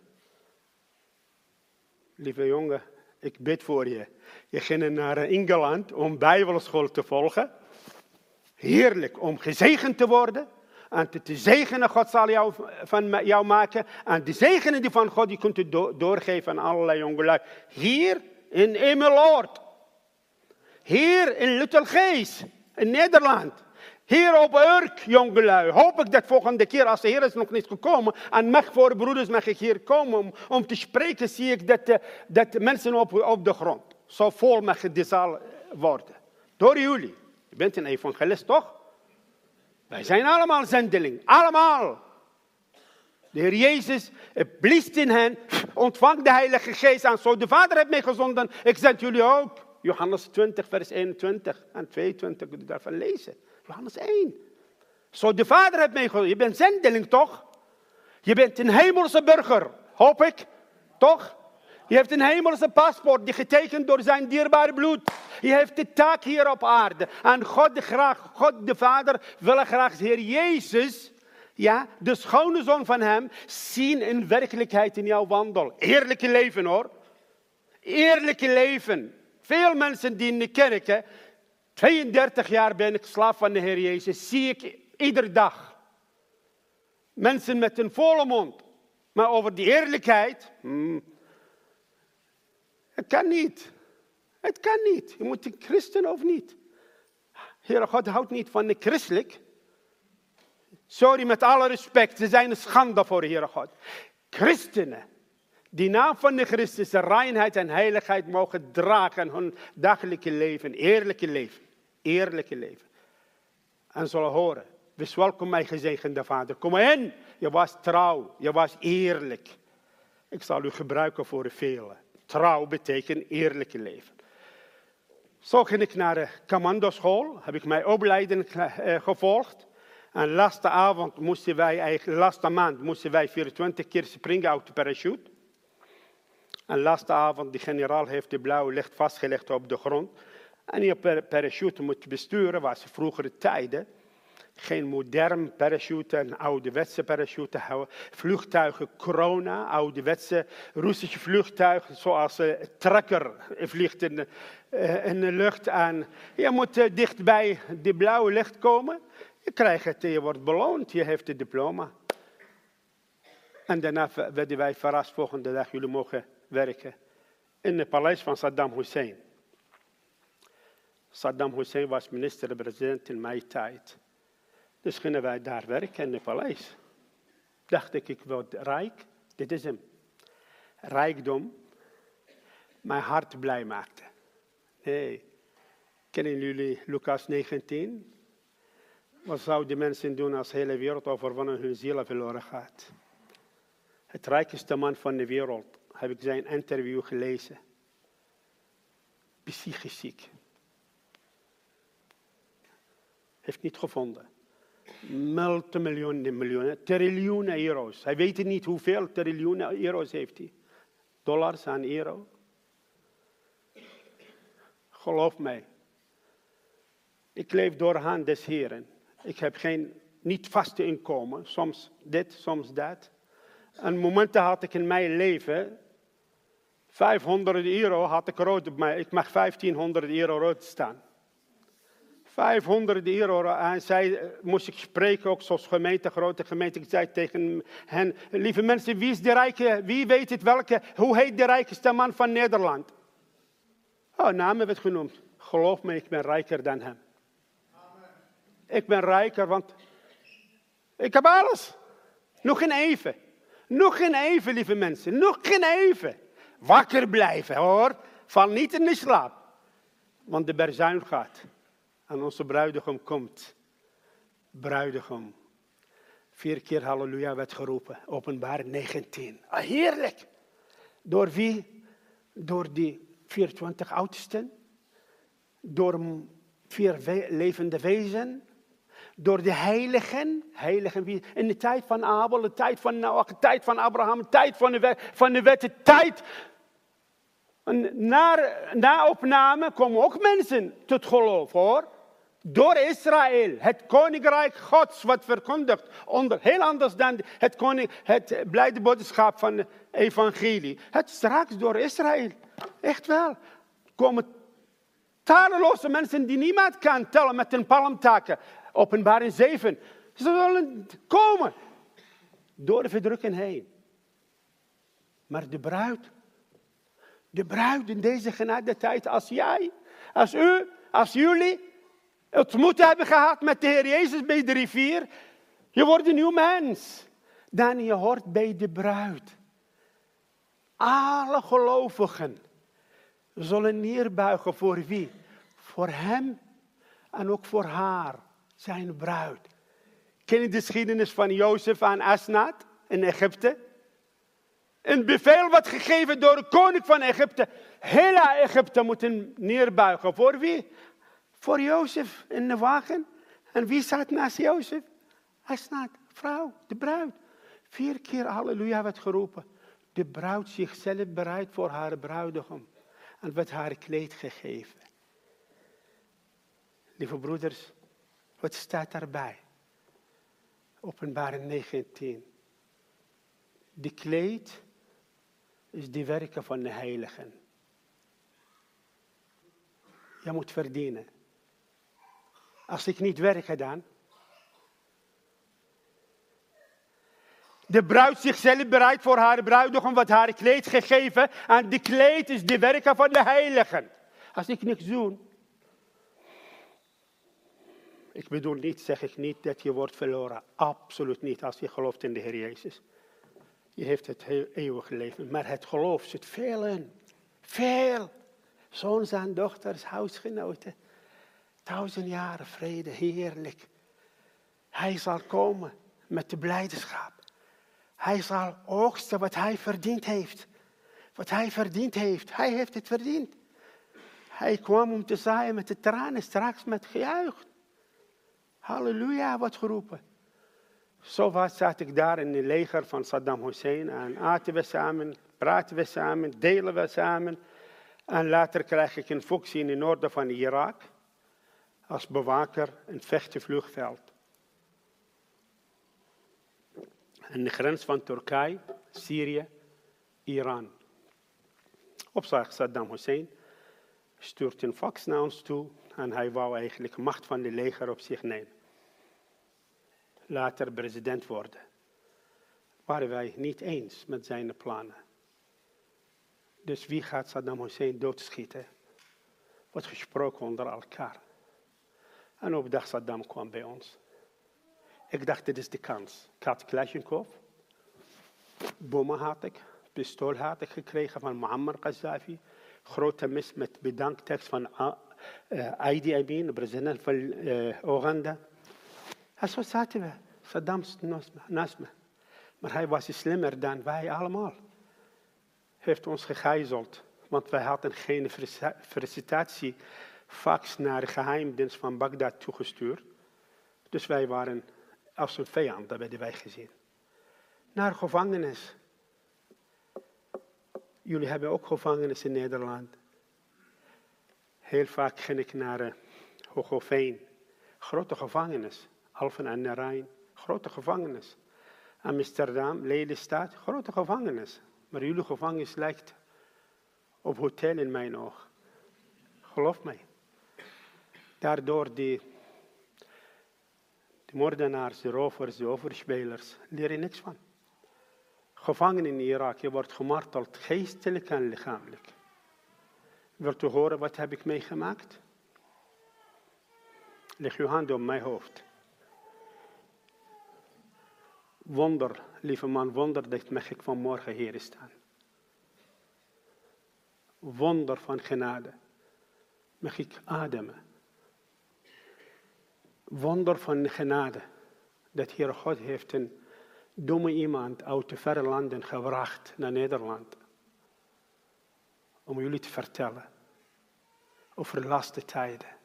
Lieve jongen, ik bid voor je. Je ging naar Engeland om bijbelschool te volgen. Heerlijk om gezegend te worden. En te, zegenen, God zal jou, van jou maken. En de zegenen die van God, die kunt u doorgeven aan allerlei jongelui. Hier in Emmeloord. Hier in Luttelgees, in Nederland. Hier op Urk, jongelui. Hoop ik dat volgende keer, als de Heer is nog niet gekomen, en mag voor broeders mag ik hier komen om, om te spreken, zie ik dat, de, dat mensen op, op de grond. zou vol met zal worden. Door jullie. Je bent een evangelist, toch? Wij zijn allemaal zendeling. Allemaal. De Heer Jezus bliest in hen, ontvang de Heilige Geest aan. Zo de Vader heeft mij gezonden, ik zend jullie ook. Johannes 20, vers 21 en 22, kunt u daarvan lezen. Johannes 1. Zo de Vader heeft mij gezonden. Je bent zendeling, toch? Je bent een hemelse burger, hoop ik. Toch? Je hebt een hemelse paspoort die getekend door zijn dierbare bloed. Je heeft de taak hier op aarde. En God de, graag, God de Vader wil graag de Heer Jezus, ja, de schone zoon van hem, zien in werkelijkheid in jouw wandel. Eerlijke leven hoor. Eerlijke leven. Veel mensen die in de kerk, 32 jaar ben ik slaaf van de Heer Jezus, zie ik iedere dag. Mensen met een volle mond. Maar over die eerlijkheid, hmm, het kan niet. Het kan niet. Je moet een christen of niet. Heere God houdt niet van de christelijk. Sorry, met alle respect, ze zijn een schande voor Heere God. Christenen, die naam van de Christus, de reinheid en heiligheid mogen dragen in hun dagelijke leven, eerlijke leven, eerlijke leven. En zullen horen, wees welkom mijn gezegende Vader, kom in, je was trouw, je was eerlijk. Ik zal u gebruiken voor de velen. Trouw betekent eerlijke leven. Zo ging ik naar de commandoschool, heb ik mijn opleiding eh, gevolgd. En laatste avond moesten wij, laatste maand moesten wij 24 keer springen uit de parachute. En laatste avond, de generaal heeft de blauwe licht vastgelegd op de grond. En je parachute moet besturen, was vroegere tijden. Geen modern parachute, een ouderwetse parachute. Vliegtuigen Corona, ouderwetse Russische vliegtuigen, zoals een eh, trekker vliegt in de, eh, lucht. En je moet uh, dicht bij de blauwe licht komen. Je krijgt het, je wordt beloond, je heeft het diploma. En daarna werden wij verrast, volgende dag, jullie mogen werken in het paleis van Saddam Hussein. Saddam Hussein was minister-president in mijn tijd. Dus gingen wij daar werken in het paleis. Dacht ik, ik word rijk. Dit is hem. Rijkdom mijn hart blij maakte. Nee. Kennen jullie Lucas 19? Wat zouden mensen doen als de hele wereld overwonnen hun ziel verloren gaat? Het rijkste man van de wereld, heb ik zijn interview gelezen. Psychisch ziek. Heeft niet gevonden multimiljoenen, miljoenen, triljoenen euro's. Hij weet niet hoeveel triljoenen euro's heeft hij. Dollars en euro. Geloof mij. Ik leef door hand des Heren. Ik heb geen, niet vaste inkomen. Soms dit, soms dat. En momenten had ik in mijn leven 500 euro had ik rood op mij. Ik mag 1500 euro rood staan. 500 euro. En zij eh, moest ik spreken, ook zoals gemeente, grote gemeente. Ik zei tegen hen, lieve mensen, wie is de rijke, wie weet het welke, hoe heet de rijkste man van Nederland? Oh, namen werd genoemd. Geloof me, ik ben rijker dan hem. Amen. Ik ben rijker, want ik heb alles. Nog geen even. Nog geen even, lieve mensen. Nog geen even. Wakker blijven, hoor. Val niet in de slaap. Want de berzuin gaat. En onze bruidegom komt. Bruidegom. Vier keer halleluja werd geroepen. Openbaar 19. Ah, heerlijk. Door wie? Door die 24 oudsten. Door vier levende wezen. Door de heiligen. Heiligen in de tijd van Abel, de tijd van Noach, de tijd van Abraham, de tijd van de wet, van de, wet, de tijd na, na opname komen ook mensen tot geloof hoor door Israël, het koninkrijk Gods, wat verkondigt, onder, heel anders dan het, koning, het blijde boodschap van de evangelie. Het straks door Israël, echt wel, komen talloze mensen die niemand kan tellen met een palmtakken. Openbaring 7. Ze zullen komen door de verdrukking heen. Maar de bruid, de bruid in deze genade tijd, als jij, als u, als jullie, het moet hebben gehad met de Heer Jezus bij de rivier. Je wordt een nieuw mens. Dan je hoort bij de bruid. Alle gelovigen zullen neerbuigen voor wie? Voor hem en ook voor haar, zijn bruid. Ken je de geschiedenis van Jozef aan Asnaat in Egypte? Een bevel wat gegeven door de koning van Egypte. Hele Egypte moeten neerbuigen. Voor wie? Voor Jozef in de wagen. En wie staat naast Jozef? Asnaat, vrouw, de bruid. Vier keer halleluja werd geroepen. De bruid zichzelf bereid voor haar bruidegom. En werd haar kleed gegeven. Lieve broeders, wat staat daarbij? Openbaring 19. De kleed is de werken van de heiligen. Je moet verdienen. Als ik niet werk dan. De bruid zichzelf bereidt voor haar bruidegom wat haar kleed gegeven. En de kleed is de werken van de heiligen. Als ik niks doe. Ik bedoel niet, zeg ik niet dat je wordt verloren. Absoluut niet als je gelooft in de Heer Jezus. Je heeft het eeuwige leven. Maar het geloof zit veel in. Veel. Zoons en dochters, huisgenoten. Duizend jaren vrede, heerlijk. Hij zal komen met de blijdschap. Hij zal oogsten wat hij verdiend heeft. Wat hij verdiend heeft. Hij heeft het verdiend. Hij kwam om te zaaien met de tranen, straks met gejuich. Halleluja, wat geroepen. Zo was zat ik daar in het leger van Saddam Hussein en aten we samen, praten we samen, delen we samen. En later krijg ik een functie in het noorden van Irak als bewaker in vechtenvluchtveld. En de grens van Turkije, Syrië, Iran. Opzag Saddam Hussein stuurt een fax naar ons toe en hij wou eigenlijk macht van de leger op zich nemen later president worden. Waren wij niet eens met zijn plannen. Dus wie gaat Saddam Hussein doodschieten? Wordt gesproken onder elkaar. En op dag Saddam kwam bij ons. Ik dacht, dit is de kans. Ik had bommen had ik, pistool had ik gekregen van Muammar Gaddafi. Grote mis met bedanktekst van uh, Idi Amin, de president van uh, Oeganda. Zo zaten we. Saddam naast me. Maar hij was slimmer dan wij allemaal. Heeft ons gegijzeld. Want wij hadden geen fax naar de geheimdienst van Bagdad toegestuurd. Dus wij waren als een vijand, dat werden wij gezien. Naar gevangenis. Jullie hebben ook gevangenis in Nederland. Heel vaak ging ik naar uh, Hogeveen. Grote gevangenis. Alphen aan de Rijn, grote gevangenis. Amsterdam, Lelystad, grote gevangenis. Maar jullie gevangenis lijkt op hotel in mijn oog. Geloof mij. Daardoor die, de moordenaars, de rovers, de overspelers, leren niks van. Gevangen in Irak, je wordt gemarteld, geestelijk en lichamelijk. Wilt u horen wat heb ik meegemaakt? Leg uw hand op mijn hoofd. Wonder, lieve man, wonder dat mag ik vanmorgen hier staan. Wonder van genade. Mag ik ademen. Wonder van genade. Dat Heer God heeft een domme iemand uit de verre landen gebracht naar Nederland. Om jullie te vertellen over laste tijden.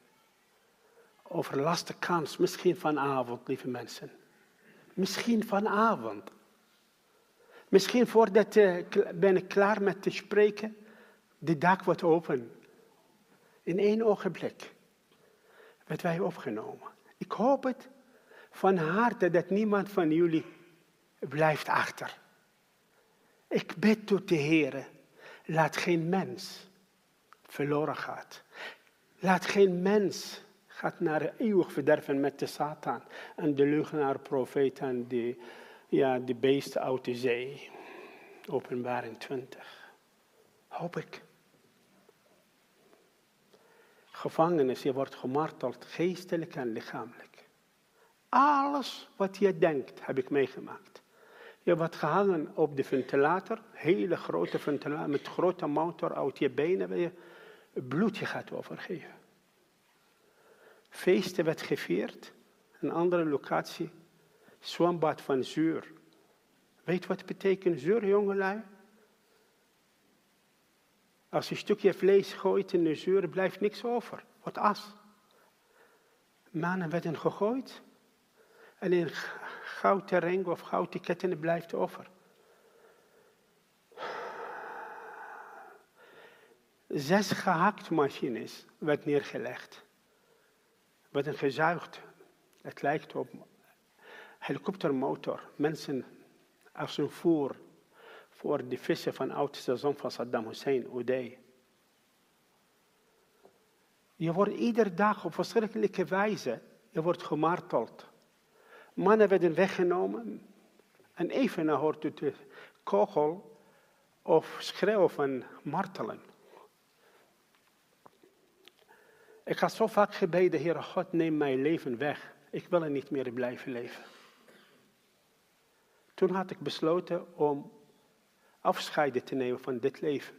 Over laste kans, misschien vanavond, lieve mensen. Misschien vanavond. Misschien voordat ben ik klaar met te spreken, de dak wordt open. In één ogenblik werd wij opgenomen. Ik hoop het van harte dat niemand van jullie blijft achter. Ik bid tot de Heer, laat geen mens verloren gaat. Laat geen mens gaat naar eeuwig verderven met de Satan en de leugenaar profeet en de, ja, de beest uit de zee. Openbaring 20. Hoop ik. Gevangenis, je wordt gemarteld, geestelijk en lichamelijk. Alles wat je denkt, heb ik meegemaakt. Je wordt gehangen op de ventilator, hele grote ventilator, met grote motor uit je benen. bloedje gaat overgeven. Feesten werd gevierd, een andere locatie, zwembad van zuur. Weet wat betekent zuur, jongelui? Als je een stukje vlees gooit in de zuur, blijft niks over. Wat as. Mannen werden gegooid. En in gouden ring of gouden ketten blijft over. Zes gehaktmachines werd neergelegd. Werden gezuigd. Het lijkt op helikoptermotor. Mensen als een voer voor de vissen van oudste zoon van Saddam Hussein, Uday. Je wordt iedere dag op verschrikkelijke wijze je wordt gemarteld. Mannen werden weggenomen en even hoort de kogel of schreeuw van martelen. Ik had zo vaak gebeden, Heer God, neem mijn leven weg. Ik wil er niet meer blijven leven. Toen had ik besloten om afscheid te nemen van dit leven.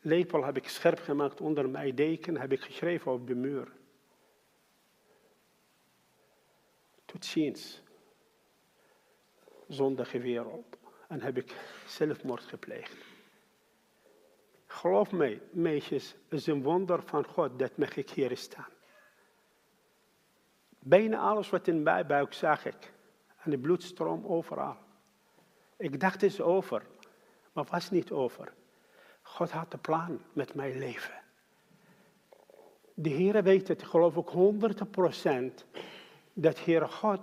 Lepel heb ik scherp gemaakt onder mijn deken, heb ik geschreven op de muur. Tot ziens. Zondige wereld. En heb ik zelfmoord gepleegd. Geloof mij, meisjes, het is een wonder van God dat mag ik hier staan. Bijna alles wat in mijn buik zag ik. En de bloedstroom overal. Ik dacht het is over, maar was niet over. God had een plan met mijn leven. De Heer weet het, geloof ik, 100% dat Heer God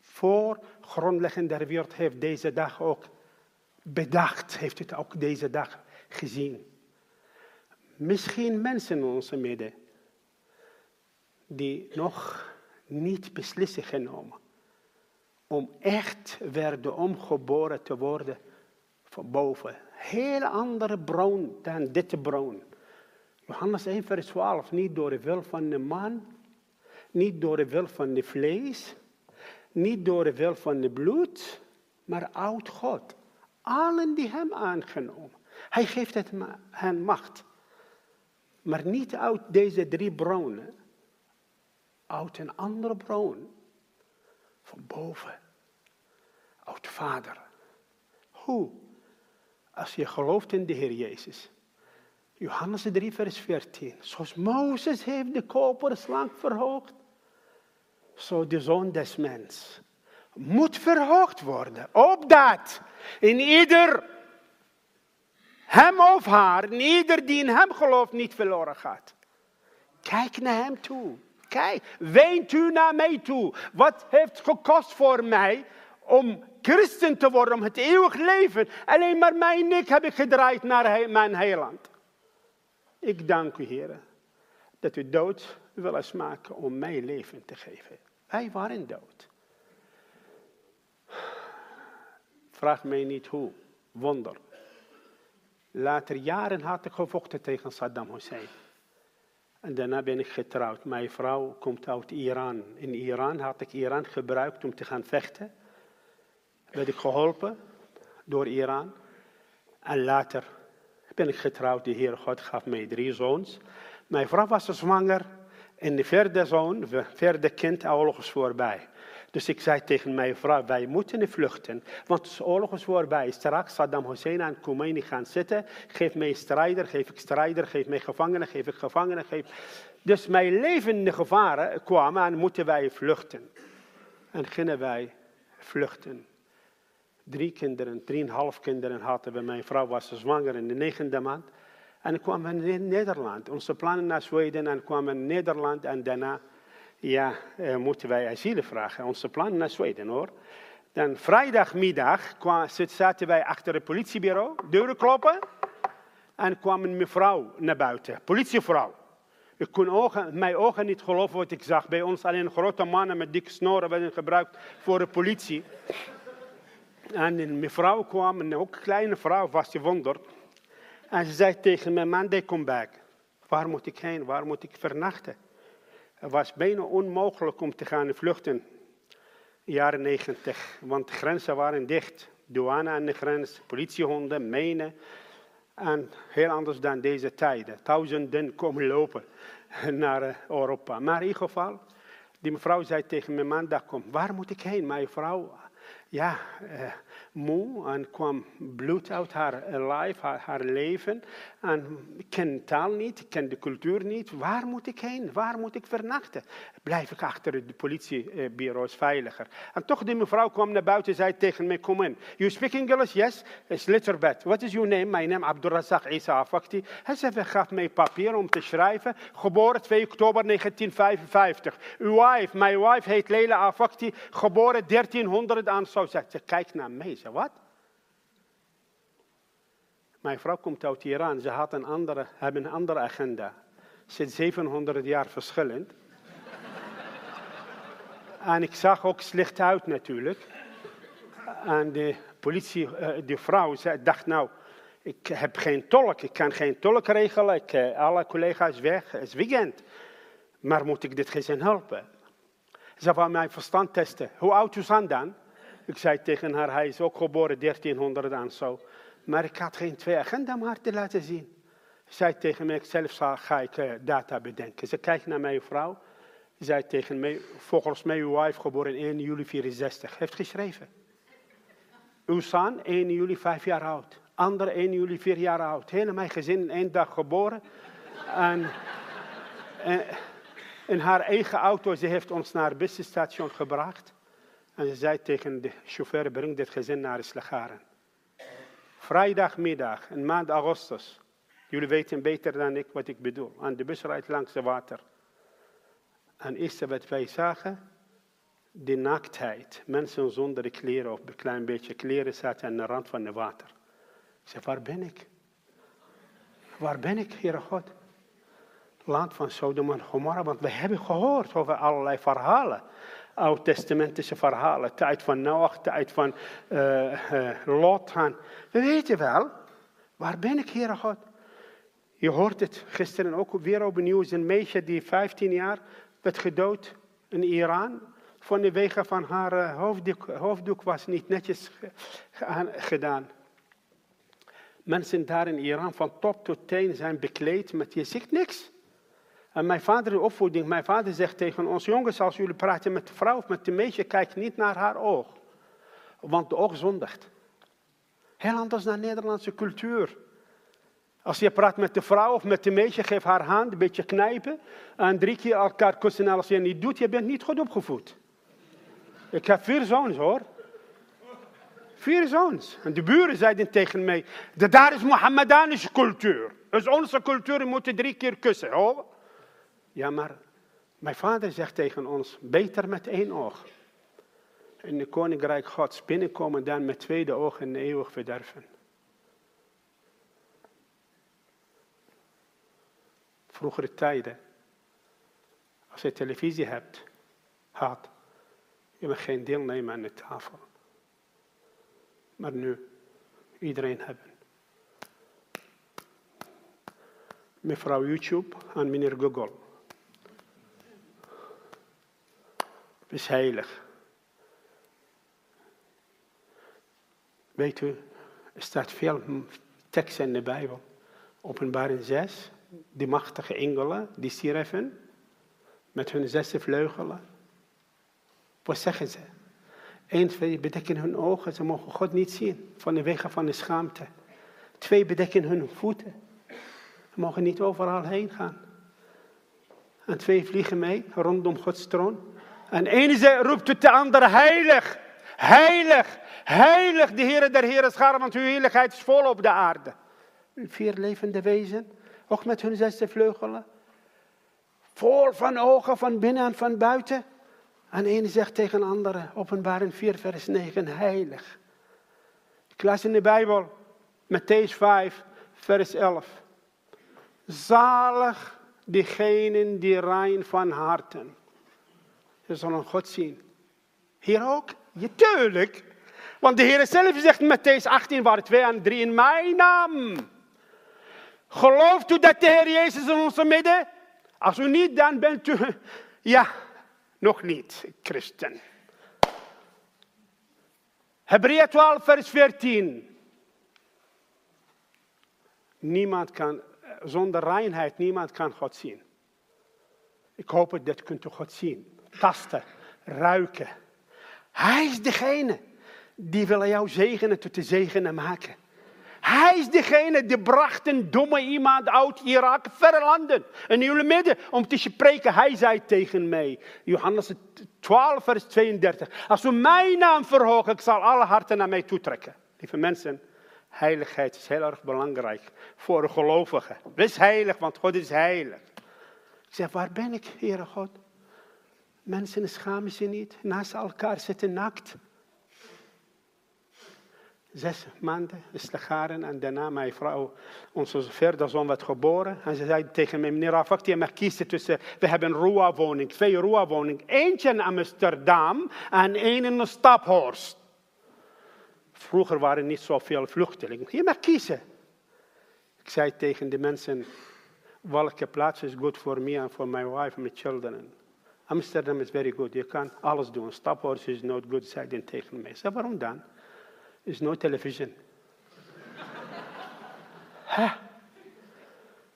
voor grondlegging der wereld heeft deze dag ook bedacht, heeft het ook deze dag gezien. Misschien mensen in onze midden die nog niet beslissen genomen om echt werden omgeboren te worden van boven. Hele andere bron dan dit bron. Johannes 1 vers 12, niet door de wil van de man, niet door de wil van de vlees, niet door de wil van de bloed, maar uit God. Allen die hem aangenomen. Hij geeft het hen macht. Maar niet uit deze drie bronnen. Uit een andere bron. Van boven. Uit Vader. Hoe? Als je gelooft in de Heer Jezus. Johannes 3, vers 14. Zoals Mozes heeft de koperen slang verhoogd, zo de zoon des mens moet verhoogd worden. Opdat in ieder hem of haar, ieder die in hem gelooft, niet verloren gaat. Kijk naar hem toe. Kijk, weent u naar mij toe. Wat heeft gekost voor mij om christen te worden, om het eeuwig leven. Alleen maar mijn nek heb ik gedraaid naar mijn heiland. Ik dank u, Heer, dat u dood wil maken om mij leven te geven. Wij waren dood. Vraag mij niet hoe. Wonder. Later jaren had ik gevochten tegen Saddam Hussein. En daarna ben ik getrouwd. Mijn vrouw komt uit Iran. In Iran had ik Iran gebruikt om te gaan vechten werd ik geholpen door Iran. En later ben ik getrouwd. De Heer God gaf mij drie zoons. Mijn vrouw was zwanger. En de vierde zoon, de vierde kind, oorlog is voorbij. Dus ik zei tegen mijn vrouw, wij moeten vluchten. Want oorlog is voorbij. Straks Saddam Hussein en Khomeini gaan zitten. Geef mij strijder, geef ik strijder. Geef mij gevangenen, geef ik gevangenen. Dus mijn levende gevaren kwamen en moeten wij vluchten. En gingen wij vluchten drie kinderen, drieënhalf kinderen hadden we. Mijn vrouw was zwanger in de negende maand. En kwamen we in Nederland. Onze plannen naar Zweden en kwamen in Nederland. En daarna ja, eh, moeten wij asiel vragen. Onze plannen naar Zweden hoor. Dan vrijdagmiddag kwam, zaten wij achter het politiebureau, deuren kloppen. En kwam een mevrouw naar buiten, politievrouw. Ik kon mijn ogen niet geloven wat ik zag. Bij ons alleen grote mannen met dikke snoren werden gebruikt voor de politie. En een mevrouw kwam, en ook een kleine vrouw, was gewonderd. En ze zei tegen mijn man, they come back. Waar moet ik heen? Waar moet ik vernachten? Het was bijna onmogelijk om te gaan vluchten. Jaren negentig, want de grenzen waren dicht. Douane aan de grens, politiehonden, mijnen. En heel anders dan deze tijden. Duizenden komen lopen naar eh, Europa. Maar in ieder geval, die mevrouw zei tegen mijn man, daar kom, waar moet ik heen? Mijn vrouw, ja, eh, moe en kwam bloed uit haar lijf, haar, haar, leven. En ik ken taal niet, ik ken de cultuur niet. Waar moet ik heen? Waar moet ik vernachten? Blijf ik achter de politiebureaus veiliger. En toch die mevrouw kwam naar buiten en zei tegen mij, kom in. You speak English? Yes. It's little bit. What is your name? My name Abdurrazak Isa Afakti. Hij zei, gaf mij papier om te schrijven. Geboren 2 oktober 1955. Uw wife, my wife heet Leila Afakti. Geboren 1300 aan zo. Ze kijk naar mij zei, wat? Mijn vrouw komt uit Iran. Ze had een andere, hebben een andere agenda. Zit 700 jaar verschillend. en ik zag ook slecht uit natuurlijk. En de politie, eh, de vrouw, ze dacht nou, ik heb geen tolk, ik kan geen tolk regelen. Ik, eh, alle collega's weg, het is weekend. Maar moet ik dit gezin helpen? Ze wou mijn verstand testen. Hoe oud is dan? Ik zei tegen haar, hij is ook geboren 1300 en zo. Maar ik had geen twee agenda om haar te laten zien. Ze zei tegen mij, zelf ga ik uh, data bedenken. Ze kijkt naar mijn vrouw. Ze zei tegen mij, volgens mij uw wife geboren 1 juli 64. Heeft geschreven. Uw zoon 1 juli 5 jaar oud. Andere 1 juli 4 jaar oud. Hele mijn gezin in één dag geboren. en, en in haar eigen auto, ze heeft ons naar het busstation gebracht. En ze zei tegen de chauffeur, breng dit gezin naar Slagaren. Vrijdagmiddag, een maand augustus. Jullie weten beter dan ik wat ik bedoel. En de bus rijdt langs het water. En eerste wat wij zagen, de naaktheid. Mensen zonder kleren of een klein beetje kleren zaten aan de rand van het water. Ik zei, waar ben ik? Waar ben ik, Heere God? Land van Sodom en Gomorra, want we hebben gehoord over allerlei verhalen. Oud-testamentische verhalen. Tijd van Noach, tijd van uh, Lot. We weten wel, waar ben ik, Heere God? Je hoort het gisteren ook weer op nieuws. Een meisje die 15 jaar werd gedood in Iran. Van de wegen van haar hoofddoek, hoofddoek, was niet netjes gedaan. Mensen daar in Iran van top tot teen zijn bekleed met je ziet niks. En mijn vader in opvoeding, mijn vader zegt tegen ons jongens, als jullie praten met de vrouw of met de meisje, kijk niet naar haar oog. Want de oog zondigt. Heel anders dan Nederlandse cultuur. Als je praat met de vrouw of met de meisje, geef haar hand, een beetje knijpen. En drie keer elkaar kussen. En als je het niet doet, je bent niet goed opgevoed. Ik heb vier zoons hoor. Vier zoons. En de buren zeiden tegen mij, daar is Mohammedanische cultuur. Dus onze cultuur moeten drie keer kussen. Hoor. Ja, maar mijn vader zegt tegen ons, beter met één oog. In de koninkrijk gods binnenkomen dan met tweede oog en eeuwig verderven. Vroegere tijden, als je televisie hebt, had, je mag geen deelnemen aan de tafel. Maar nu, iedereen hebben. Mevrouw YouTube en meneer Google. Is heilig. Weet u, er staat veel tekst in de Bijbel. Openbaring 6, die machtige engelen, die stierven met hun zesde vleugelen. Wat zeggen ze? Eén, twee bedekken hun ogen, ze mogen God niet zien van de wegen van de schaamte. Twee bedekken hun voeten, ze mogen niet overal heen gaan. En twee vliegen mee rondom Gods troon. En ene roept het de andere heilig, heilig, heilig, de Heere der Heeren scharen, want uw heiligheid is vol op de aarde. Vier levende wezen, ook met hun zesde vleugelen. Vol van ogen, van binnen en van buiten. En ene zegt tegen de andere, openbaring 4 vers 9, heilig. Ik las in de Bijbel, Matthäus 5 vers 11. Zalig diegenen die rein van harten je zal een God zien. Hier ook? Ja, tuurlijk. Want de Heer zelf zegt in Matthäus 18, waar 2 en 3 in mijn naam. Gelooft u dat de Heer Jezus in onze midden? Als u niet, dan bent u, ja, nog niet christen. Hebreeën 12, vers 14. Niemand kan, zonder reinheid, niemand kan God zien. Ik hoop dat kunt u God zien, tasten, ruiken. Hij is degene die wil jou zegenen tot de zegenen maken. Hij is degene die bracht een domme iemand uit Irak, verre landen, in jullie midden, om te spreken. Hij zei tegen mij, Johannes 12, vers 32, als u mijn naam verhoogt, ik zal alle harten naar mij toetrekken. Lieve mensen, heiligheid is heel erg belangrijk voor een gelovige. Wees heilig, want God is heilig. Ik zeg, waar ben ik, Heere God? Mensen schamen zich niet, naast elkaar zitten nakt zes maanden is te garen. En daarna mijn vrouw, onze vierde zoon, werd geboren. En ze zei tegen mij, meneer Rafakti, je mag kiezen tussen, we hebben een Roa-woning, twee Roa-woningen. Eentje in Amsterdam en één in Staphorst. Vroeger waren niet zoveel vluchtelingen. Je mag kiezen. Ik zei tegen de mensen, welke plaats is goed voor mij en voor mijn wife en mijn children. Amsterdam is very good. Je kan alles doen. Staphorst is not good, zei hij tegen mij. Zei, waarom dan? is no television.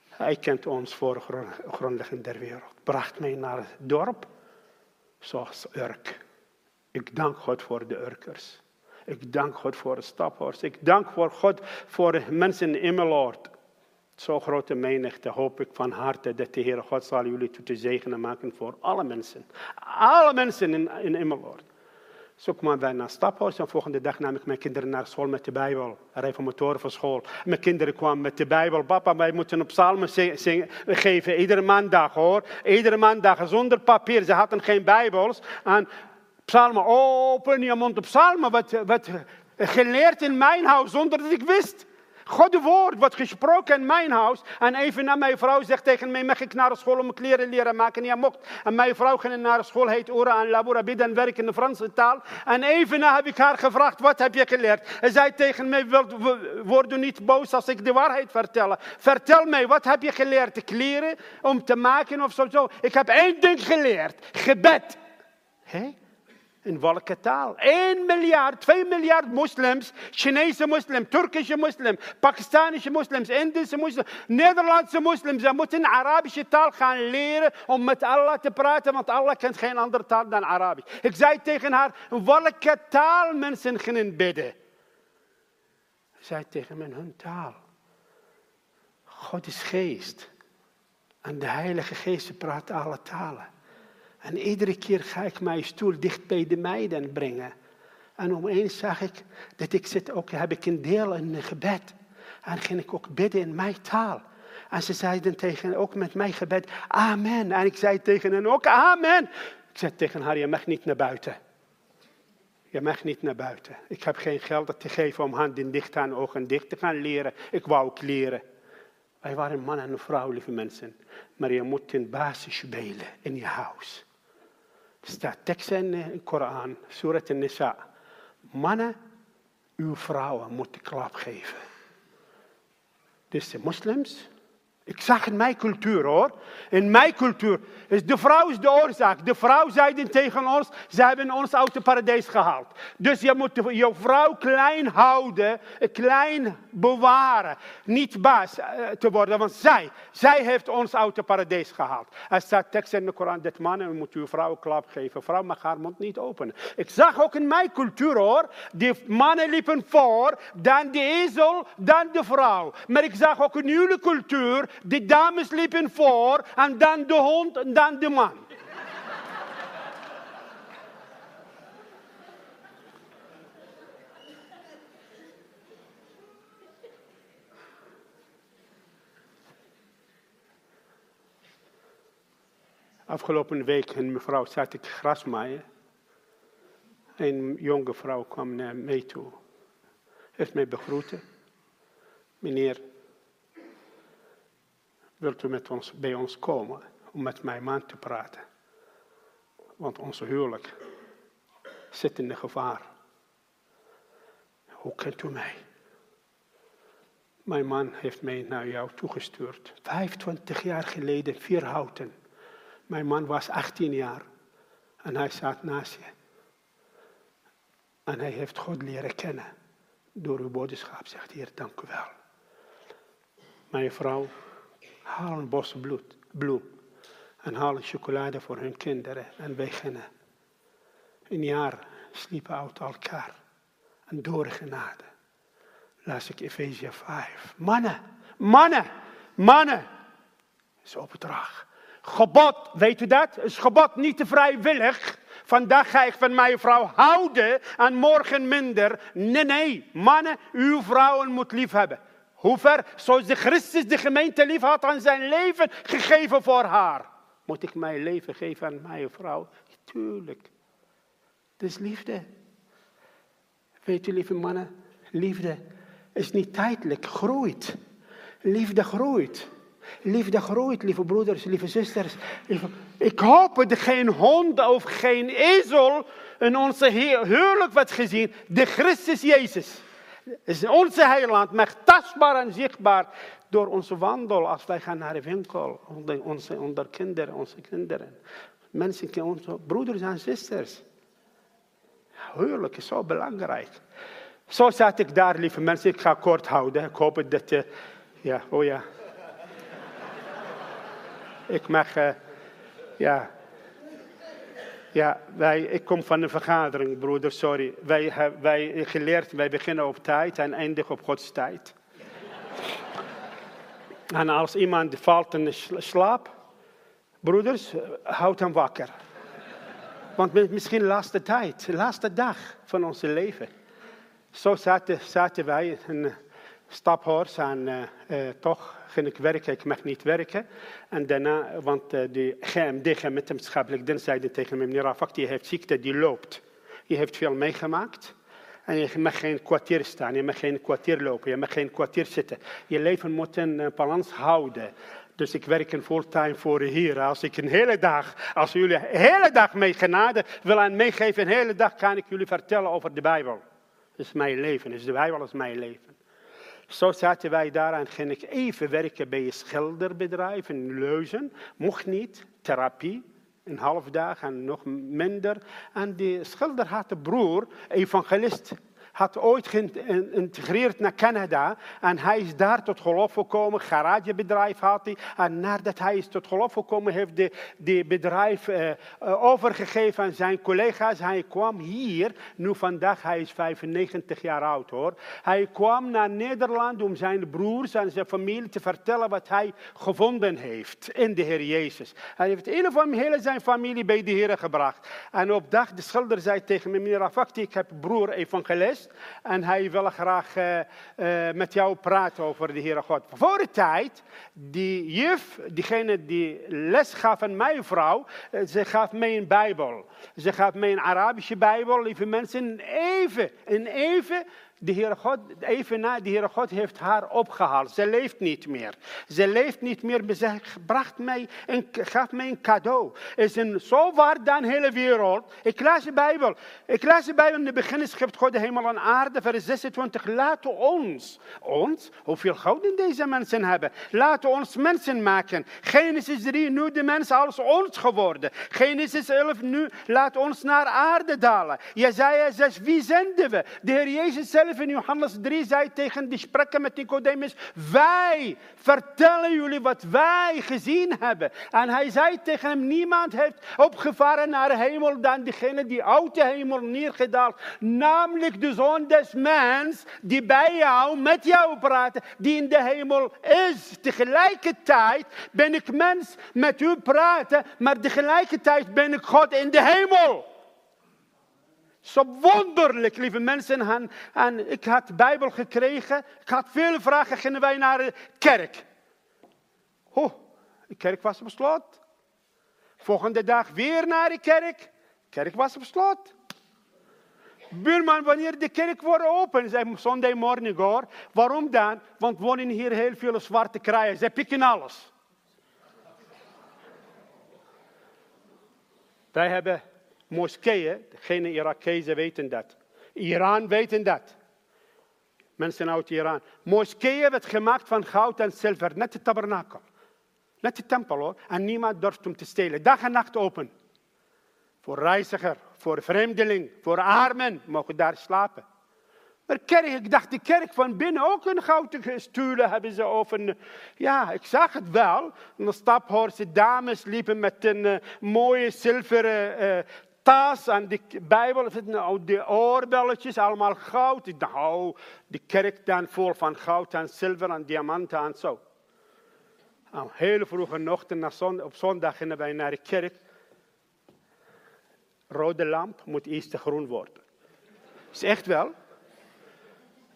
Hij kent ons voor grondlegging der wereld. Bracht mij naar het dorp, zoals Urk. Ik dank God voor de Urkers. Ik dank God voor de staphorst. Ik dank voor God voor mensen in Immeloord. Zo grote menigte hoop ik van harte dat de Heer God zal jullie tot de zegenen maken voor alle mensen. Alle mensen in, in Immeloord. Zo kwamen wij naar Staphuis en volgende dag nam ik mijn kinderen naar school met de Bijbel. Reformatoren van school. Mijn kinderen kwamen met de Bijbel. Papa, wij moeten op psalmen zingen, geven. Iedere maandag hoor. Iedere maandag zonder papier. Ze hadden geen Bijbels. En psalmen, open je mond op psalmen. Wat, wat geleerd in mijn huis zonder dat ik wist. Gods woord wordt gesproken in mijn huis. En even na mijn vrouw zegt tegen mij, mag ik naar de school om kleren leren maken? Ja, mocht. En mijn vrouw ging naar de school, heet Ora en Labora, en werken in de Franse taal. En even na heb ik haar gevraagd, wat heb je geleerd? Hij zei tegen mij, word niet boos als ik de waarheid vertel. Vertel mij, wat heb je geleerd? Kleren om te maken of zo? zo. Ik heb één ding geleerd, gebed. Hé? In welke taal? 1 miljard, 2 miljard moslims, Chinese moslims, Turkische moslims, Pakistanische moslims, Indische moslims, Nederlandse moslims. Ze moeten Arabische taal gaan leren om met Allah te praten, want Allah kent geen andere taal dan Arabisch. Ik zei tegen haar, welke taal mensen gaan bidden? Zei tegen mij, hun taal. God is geest. En de Heilige Geest praat alle talen. En iedere keer ga ik mijn stoel dicht bij de meiden brengen. En opeens zag ik dat ik zit ook, heb ik een deel in een gebed. En ging ik ook bidden in mijn taal. En ze zeiden tegen, ook met mijn gebed, amen. En ik zei tegen hen ook, amen. Ik zei tegen haar, je mag niet naar buiten. Je mag niet naar buiten. Ik heb geen geld te geven om handen dicht aan ogen dicht te gaan leren. Ik wou ook leren. Wij waren man en vrouw, lieve mensen. Maar je moet een basis spelen in je huis staat tekst in de Koran, Surat nisa Mannen, uw vrouwen moeten klap geven. Dus de moslims, ik zag in mijn cultuur hoor. In mijn cultuur. is de vrouw is de oorzaak. De vrouw zei tegen ons, ze hebben ons uit het paradijs gehaald. Dus je moet je vrouw klein houden, klein bewaren. Niet baas eh, te worden, want zij, zij heeft ons uit het paradijs gehaald. Er staat tekst in de Koran, dat mannen moet uw vrouw klap geven. Vrouw mag haar mond niet openen. Ik zag ook in mijn cultuur hoor, die mannen liepen voor, dan de ezel, dan de vrouw. Maar ik zag ook in jullie cultuur, de dames liepen voor en dan de hond en dan de man. Afgelopen week, een mevrouw, zat ik grasmaaien. Een jonge vrouw kwam naar mij toe. Heeft mij begroeten. Meneer, wilt u met ons, bij ons komen om met mijn man te praten? Want onze huwelijk zit in de gevaar. Hoe kent u mij? Mijn man heeft mij naar jou toegestuurd. 25 jaar geleden, vier houten. Mijn man was 18 jaar en hij zat naast je. En hij heeft God leren kennen door uw boodschap, zegt Heer, dank u wel. mijn vrouw, haal een bos bloed, bloem en haal een chocolade voor hun kinderen en beginnen. Een jaar sliepen uit elkaar en door genade las ik Efezië 5. Mannen, mannen, mannen. is opdracht. Gebod, weet u dat? Is gebod niet te vrijwillig. Vandaag ga ik van mijn vrouw houden en morgen minder. Nee, nee. Mannen, uw vrouwen moet lief hebben. Hoe ver? Zoals de Christus de gemeente lief had aan zijn leven gegeven voor haar. Moet ik mijn leven geven aan mijn vrouw? Tuurlijk. Dat is liefde. Weet u, lieve mannen, liefde is niet tijdelijk, groeit. Liefde groeit. Liefde groeit, lieve broeders, lieve zusters. Ik hoop dat geen hond of geen ezel in onze huwelijk wordt gezien. De Christus Jezus is onze heiland, maar tastbaar en zichtbaar door onze wandel als wij gaan naar de winkel. Onder, onze, onder kinderen, onze kinderen. Mensen, onze broeders en zusters. Huwelijk is zo belangrijk. Zo zat ik daar, lieve mensen. Ik ga kort houden. Ik hoop dat je. Ja, oh ja. Ik mag. Uh, ja. Ja, wij, ik kom van een vergadering, broeder, sorry. Wij hebben wij geleerd, wij beginnen op tijd en eindigen op Gods tijd. en als iemand valt in slaap, broeders, houd hem wakker. Want misschien de laatste tijd, de laatste dag van ons leven. Zo zaten, wij in Staphorst en uh, uh, toch ging ik werken, ik mag niet werken. En daarna, want uh, de GMD, gemeentemaatschapelijk dienst, zeiden tegen me, meneer Rafak, die heeft ziekte, die loopt. Je heeft veel meegemaakt. En je mag geen kwartier staan, je mag geen kwartier lopen, je mag geen kwartier zitten. Je leven moet een balans houden. Dus ik werk een fulltime voor de Heer. Als ik een hele dag, als jullie een hele dag mee genade willen meegeven, een hele dag kan ik jullie vertellen over de Bijbel. Dat is mijn leven, is de Bijbel is mijn leven. Zo zaten wij daar en ging ik even werken bij een schilderbedrijf in Leuzen. Mocht niet, therapie, een half dag en nog minder. En die schilder had een broer, evangelist had ooit geïntegreerd naar Canada. En hij is daar tot geloof gekomen. Garagebedrijf had hij. En nadat hij is tot geloof gekomen, heeft de, de bedrijf uh, overgegeven aan zijn collega's. Hij kwam hier, nu vandaag, hij is 95 jaar oud hoor. Hij kwam naar Nederland om zijn broers en zijn familie te vertellen wat hij gevonden heeft in de Heer Jezus. Hij heeft hele, hele zijn familie bij de Heer gebracht. En op dag, de schilder zei tegen me, meneer Afakti, ik heb broer evangelist. En hij wil graag uh, uh, met jou praten over de Heere God. Voor de tijd, die juf, diegene die les gaf aan mijn vrouw, uh, ze gaf mij een Bijbel. Ze gaf mij een Arabische Bijbel, lieve mensen. Even, en even de Heere God, even na, de Heere God heeft haar opgehaald. Ze leeft niet meer. Ze leeft niet meer. Ze bracht mij en gaf mij een cadeau. Is een zo waar dan de hele wereld. Ik lees de Bijbel. Ik lees de Bijbel. In het begin schept God de hemel en aarde. Vers 26. Laten ons, ons, hoeveel gouden deze mensen hebben. Laten ons mensen maken. Genesis 3, nu de mens als ons geworden. Genesis 11, nu laat ons naar aarde dalen. Jezaja 6, wie zenden we? De Heer Jezus zelf zelf in Johannes 3 zei tegen die sprekken met Nicodemus, wij vertellen jullie wat wij gezien hebben. En hij zei tegen hem, niemand heeft opgevaren naar hemel dan degene die uit de hemel neergedaald. Namelijk de zoon des mens die bij jou, met jou praat, die in de hemel is. Tegelijkertijd ben ik mens met u praten, maar tegelijkertijd ben ik God in de hemel. Zo wonderlijk, lieve mensen. En, ik had de Bijbel gekregen. Ik had veel vragen. Gingen wij naar de kerk. Oh, de kerk was besloten. Volgende dag weer naar de kerk. De kerk was besloten. Buurman, wanneer de kerk wordt open, zei Sunday morning hoor. Waarom dan? Want wonen hier heel veel zwarte kraaien. Ze pikken alles. Wij hebben moskeeën, geen Irakezen weten dat. Iran weten dat. Mensen uit Iran. Moskeeën werd gemaakt van goud en zilver, net de tabernakel. Net de tempel hoor. En niemand durft om te stelen. Dag en nacht open. Voor reiziger, voor vreemdeling, voor armen mogen daar slapen. Maar kerk, ik dacht de kerk van binnen ook een gouden stoelen hebben ze over. Ja, ik zag het wel. Een staphorse dames liepen met een uh, mooie zilveren uh, tas aan de Bijbel. Nou, de oorbelletjes, allemaal goud. Dacht, oh, de kerk dan vol van goud en zilver en diamanten en zo. Nou, hele vroege ochtend, op zondag gingen wij naar de kerk. Rode lamp moet eerst groen worden. Is echt wel.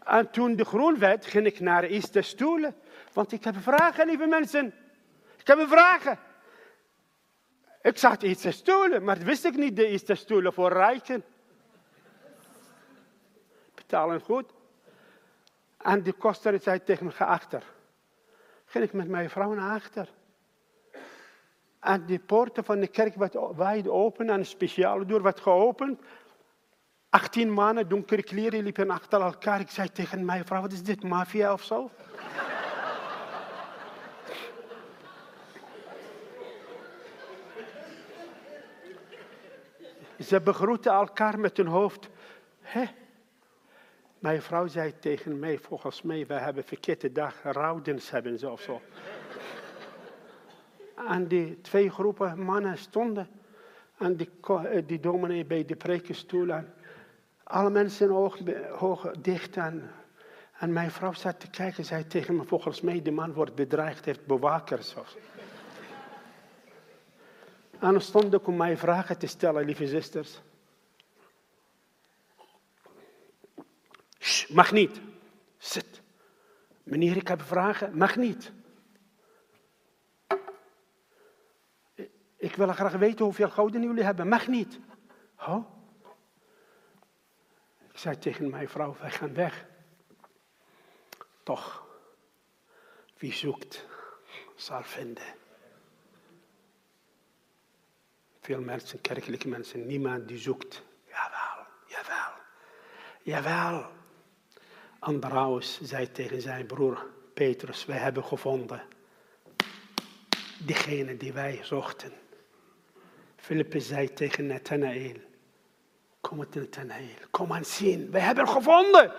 En toen de groen werd, ging ik naar de eerste stoelen. Want ik heb vragen, lieve mensen. Ik heb vragen. Ik zag de eerste stoelen, maar wist ik niet de eerste stoelen voor rijken. Betalen goed. En de koster zei tegen me, ga achter. Ging ik met mijn vrouw naar achter. En de poorten van de kerk werd wijd open en een speciale deur werd geopend. 18 mannen, donkere kleren, liepen achter elkaar. Ik zei tegen mijn vrouw, wat is dit, maffia of zo? Ze begroeten elkaar met hun hoofd. Hé? Mijn vrouw zei tegen mij, volgens mij, wij hebben verkeerde dag, rouwdens hebben ze of zo. en die twee groepen mannen stonden. En die, eh, die dominee bij de prekenstoel. En alle mensen ogen dicht. En, mijn vrouw zat te kijken, zei tegen me, volgens mij, de man wordt bedreigd, heeft bewakers. Of en dan stond ik om mij vragen te stellen, lieve zusters. mag niet. Zit. Meneer, ik heb vragen. Mag niet. Ik wil graag weten hoeveel gouden jullie hebben. Mag niet. Oh. Ik zei tegen mijn vrouw, wij gaan weg. Toch, wie zoekt, zal vinden. Veel mensen, kerkelijke mensen, niemand die zoekt. Jawel, jawel, jawel. Andраus zei tegen zijn broer Petrus, wij hebben gevonden diegene die wij zochten. Filippus zei tegen Nathanael, kom Nathanael, kom aan zien, wij hebben gevonden.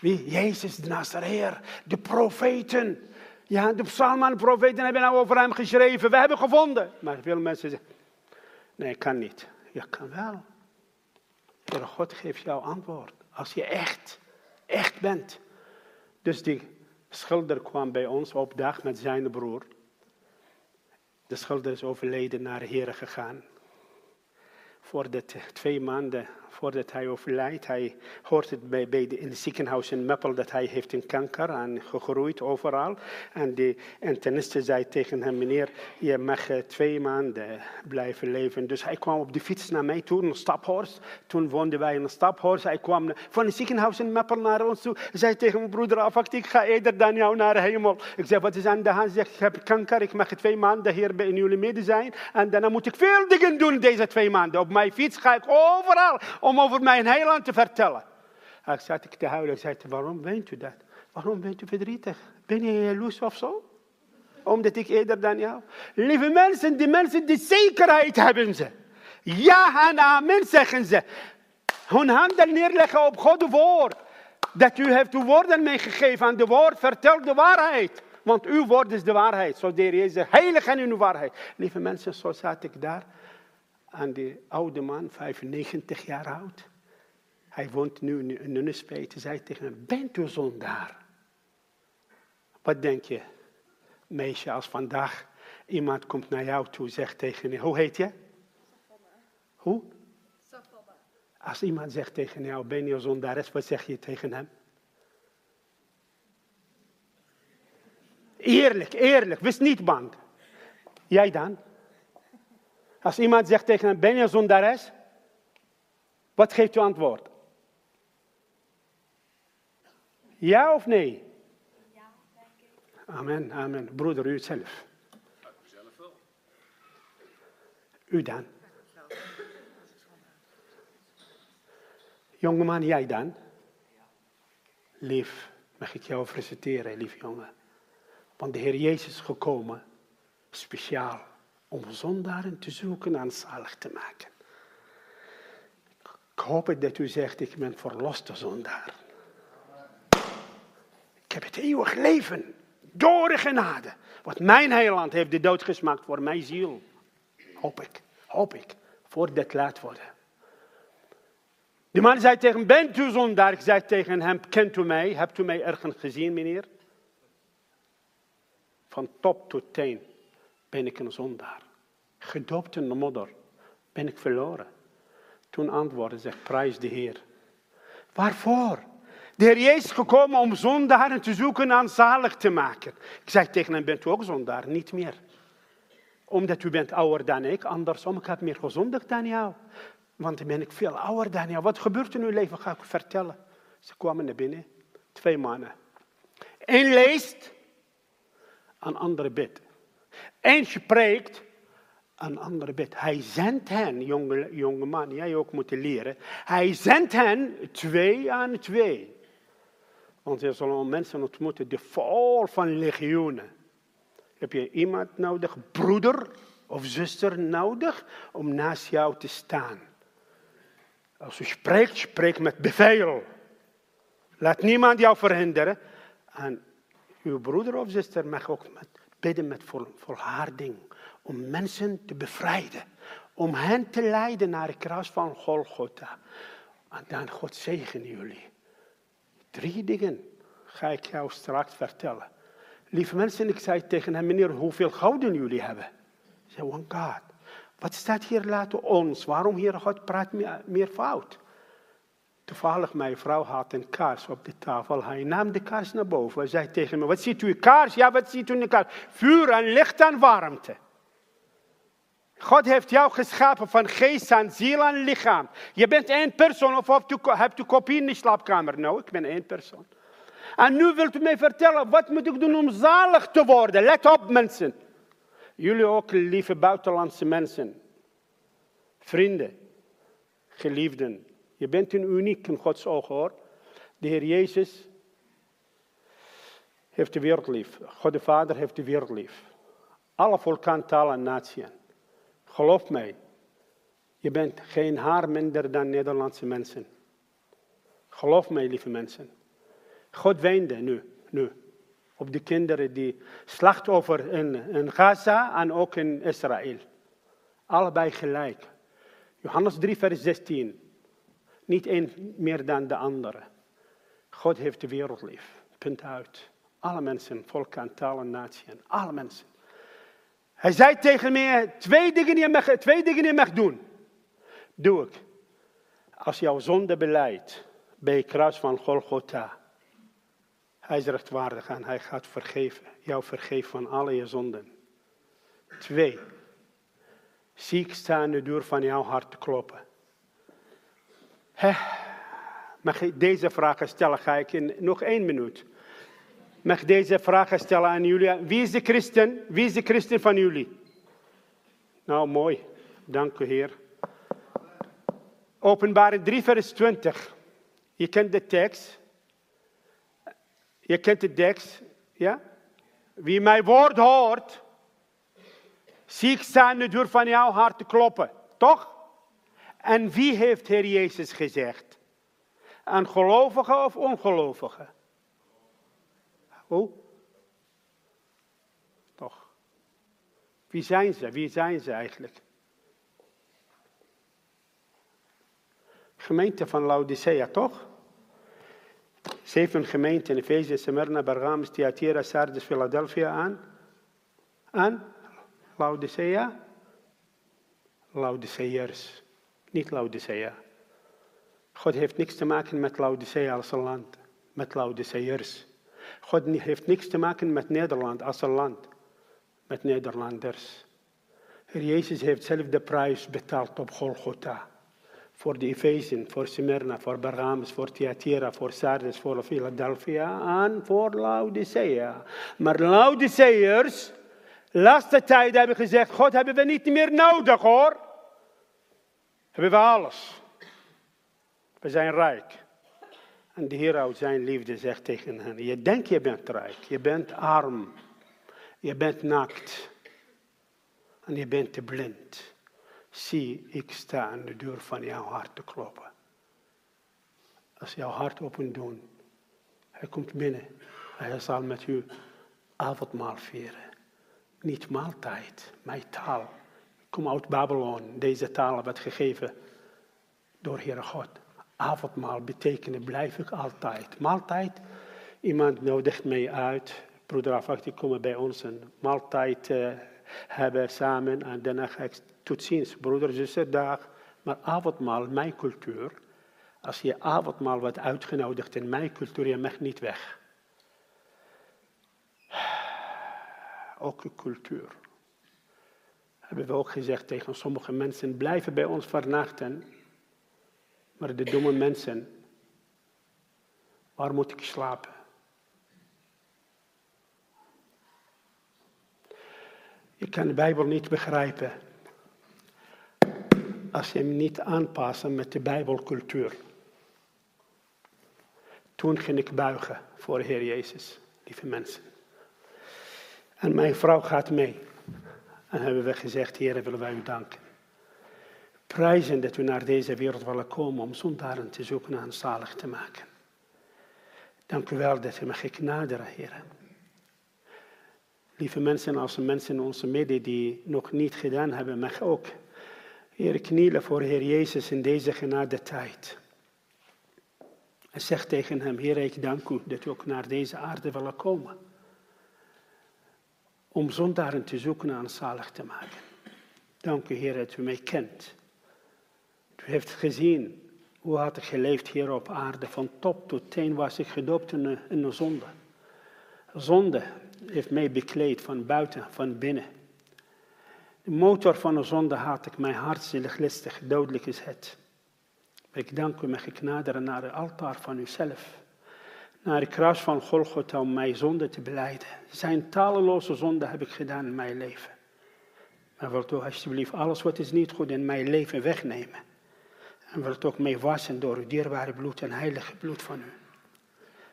Wie? Jezus de Nazareer, de profeten. Ja, de psalmen en profeten hebben nou over hem geschreven. We hebben gevonden. Maar veel mensen zeggen, Nee, kan niet. Je kan wel. Heer God geeft jou antwoord. Als je echt, echt bent. Dus die schilder kwam bij ons op dag met zijn broer. De schilder is overleden naar Heer gegaan. Voor de twee maanden voordat hij overlijdt. Hij hoort het bij, de, het ziekenhuis in Meppel dat hij heeft een kanker en gegroeid overal. En de interniste zei tegen hem, meneer, je mag eh, twee maanden blijven leven. Dus hij kwam op de fiets naar mij toe, een staphorst. Toen woonden wij in een staphorst. Hij kwam van het ziekenhuis in Meppel naar ons toe. Hij zei tegen mijn broeder Afak, ik ga eerder dan jou naar de hemel. Ik zei, wat is aan de hand? Hij zegt, ik heb kanker, ik mag twee maanden hier in jullie midden zijn. En daarna moet ik veel dingen doen deze twee maanden. Op mijn fiets ga ik overal om over mijn heiland te vertellen. En ik zat te huilen. Ik zei, waarom bent u dat? Waarom bent u verdrietig? Ben je jaloers of zo? Omdat ik eerder dan jou. Lieve mensen, die mensen die zekerheid hebben ze. Ja en amen zeggen ze. Hun handen neerleggen op Gods woord. Dat u heeft uw woorden meegegeven aan de woord. Vertel de waarheid. Want uw woord is de waarheid. Zo de Jezus, heilig en uw waarheid. Lieve mensen, zo zat ik daar aan die oude man, 95 jaar oud. Hij woont nu in Nunspeet. Hij zei tegen hem, bent u zondaar? Wat denk je, meisje, als vandaag iemand komt naar jou toe en zegt tegen je, hoe heet je? Hoe? Als iemand zegt tegen jou, ben je zondares, wat zeg je tegen hem? Eerlijk, eerlijk, wees niet bang. Jij dan? Als iemand zegt tegen hem, ben je zondares? Wat geeft u antwoord? Ja of nee? Ja, denk ik. Amen, amen. Broeder, u zelf. zelf wel. U dan? Jongeman, jij dan? Lief, mag ik jou feliciteren, lief jongen. Want de Heer Jezus is gekomen, speciaal om zondaren te zoeken en zalig te maken. Ik hoop dat u zegt, ik ben verloste zondaar. Ik heb het eeuwig leven. Door de genade. Wat mijn heiland heeft de dood gesmaakt voor mijn ziel. Hoop ik, hoop ik. Voor dit laat worden. De man zei tegen bent u zondaar? Ik zei tegen hem, kent u mij? Hebt u mij ergens gezien, meneer? Van top tot teen ben ik een zondaar. Gedoopt in de modder ben ik verloren. Toen antwoordde ze, prijs de Heer. Waarvoor? De Heer Jezus is gekomen om zondaren te zoeken en zalig te maken. Ik zei tegen hem, bent u ook zondaar? Niet meer. Omdat u bent ouder dan ik, andersom, ik heb meer gezondigd dan jou. Want dan ben ik veel ouder dan jou. Wat gebeurt in uw leven? Ga ik vertellen. Ze kwamen naar binnen. Twee mannen. Eén leest, een andere bidt. Eén spreekt, een andere bidt. Hij zendt hen, jonge, jonge man, jij ook moet leren. Hij zendt hen twee aan twee. Want er zullen mensen ontmoeten die vol van legioenen. Heb je iemand nodig, broeder of zuster nodig, om naast jou te staan? Als u spreekt, spreek met bevel. Laat niemand jou verhinderen. En uw broeder of zuster mag ook met, bidden met vol, volharding. Om mensen te bevrijden. Om hen te leiden naar het kruis van Golgotha. En dan God zegen jullie. Drie dingen ga ik jou straks vertellen. Lieve mensen, ik zei tegen hem, meneer, hoeveel gouden jullie hebben? Hij zei, one God. Wat staat hier laten ons? Waarom hier God praat meer fout? Toevallig, mijn vrouw had een kaars op de tafel. Hij nam de kaars naar boven. Hij zei tegen me, wat ziet u? Kaars? Ja, wat ziet u in de kaars? Vuur en licht en warmte. God heeft jou geschapen van geest en ziel en lichaam. Je bent één persoon of hebt u kopie in de slaapkamer? Nou, ik ben één persoon. En nu wilt u mij vertellen, wat moet ik doen om zalig te worden? Let op mensen. Jullie ook, lieve buitenlandse mensen. Vrienden, geliefden. Je bent een uniek in Gods ogen hoor. De Heer Jezus heeft de wereld lief. God de Vader heeft de wereld lief. Alle volken, talen en naties. Geloof mij, je bent geen haar minder dan Nederlandse mensen. Geloof mij, lieve mensen. God weende nu, nu op de kinderen die slachtoffer in, in Gaza en ook in Israël. Allebei gelijk. Johannes 3, vers 16. Niet één meer dan de andere. God heeft de wereld lief. Punt uit. Alle mensen, volken, talen, naties, alle mensen. Hij zei tegen mij, twee dingen die je mag, twee dingen je mag doen. Doe ik. Als jouw zonde beleidt bij het kruis van Golgotha. Hij is rechtvaardig en hij gaat vergeven. Jou vergeven van alle je zonden. Twee. Ziek staan de deur van jouw hart te kloppen. Mag ik deze vragen stellen? Ga ik in nog één minuut. Mag ik deze vragen stellen aan jullie? Wie is de christen? Wie is de christen van jullie? Nou, mooi. Dank u, Heer. Openbaring 3, vers 20. Je kent de tekst. Je kent de tekst, ja? Wie mijn woord hoort, zie ik staan de deur van jouw hart kloppen, toch? En wie heeft Heer Jezus gezegd? Een gelovige of ongelovige? Hoe? Toch? Wie zijn ze? Wie zijn ze eigenlijk? Gemeente van Laodicea, toch? Zeven gemeenten, Efeze, Smyrna, Pergamus, Thyatira, Sardis, Philadelphia aan. Aan Laodicea. Laodiceërs, niet Laodicea. God heeft niks te maken met Laodicea als een land, met Laodiceërs. God heeft niks te maken met Nederland als een land, met Nederlanders. Heer Jezus heeft zelf de prijs betaald op Golgotha voor de Efezen, voor Smyrna, voor Pergamus, voor Thyatira, voor Sardes, voor Philadelphia en voor Laodicea. Maar Laodiceërs, laatste tijd hebben gezegd, God hebben we niet meer nodig hoor. Hebben we alles. We zijn rijk. En de Heer uit zijn liefde zegt tegen hen, je denkt je bent rijk, je bent arm, je bent naakt en je bent te blind. Zie, ik sta aan de deur van jouw hart te kloppen. Als jouw hart open doet, hij komt binnen Hij zal met u avondmaal vieren. Niet maaltijd, mijn taal. Kom uit Babylon. Deze taal werd gegeven door Heere God. Avondmaal betekent blijf ik altijd. Maaltijd, iemand nodigt mij uit. Broeder Afak, komen bij ons een maaltijd uh, hebben samen. En daarna ga ik tot ziens, broeder, zuster, dag. Maar avondmaal, mijn cultuur. Als je avondmaal wordt uitgenodigd in mijn cultuur, je mag niet weg. Ook cultuur. Hebben we ook gezegd tegen sommige mensen, blijven bij ons vernachten. Maar de domme mensen, waar moet ik slapen? Je kan de Bijbel niet begrijpen als je hem niet aanpast met de Bijbelcultuur. Toen ging ik buigen voor de Heer Jezus, lieve mensen. En mijn vrouw gaat mee. En hebben we gezegd, Heer, willen wij u danken. Prijzen dat u naar deze wereld willen komen om zondaren te zoeken en zalig te maken. Dank u wel dat u me geknaderen, Heer. Lieve mensen, als mensen in onze midden die nog niet gedaan hebben, mag ook, Heer, knielen voor Heer Jezus in deze genade tijd. En zeg tegen hem, Heer, ik dank u dat u ook naar deze aarde willen komen. Om zondaren te zoeken en zalig te maken. Dank u, Heer, dat u mij kent. U heeft gezien hoe had ik geleefd hier op aarde. Van top tot teen was ik gedoopt in een, zonde. Zonde heeft mij bekleed van buiten, van binnen. De motor van de zonde had ik mijn hart listig, dodelijk is het. Ik dank u met geknaderen naar het altaar van uzelf. Naar de kruis van Golgotha om mijn zonde te beleiden. Zijn taleloze zonde heb ik gedaan in mijn leven. Maar wilt u alsjeblieft alles wat is niet goed in mijn leven wegnemen. En wilt ook mij wassen door uw dierbare bloed en heilige bloed van u.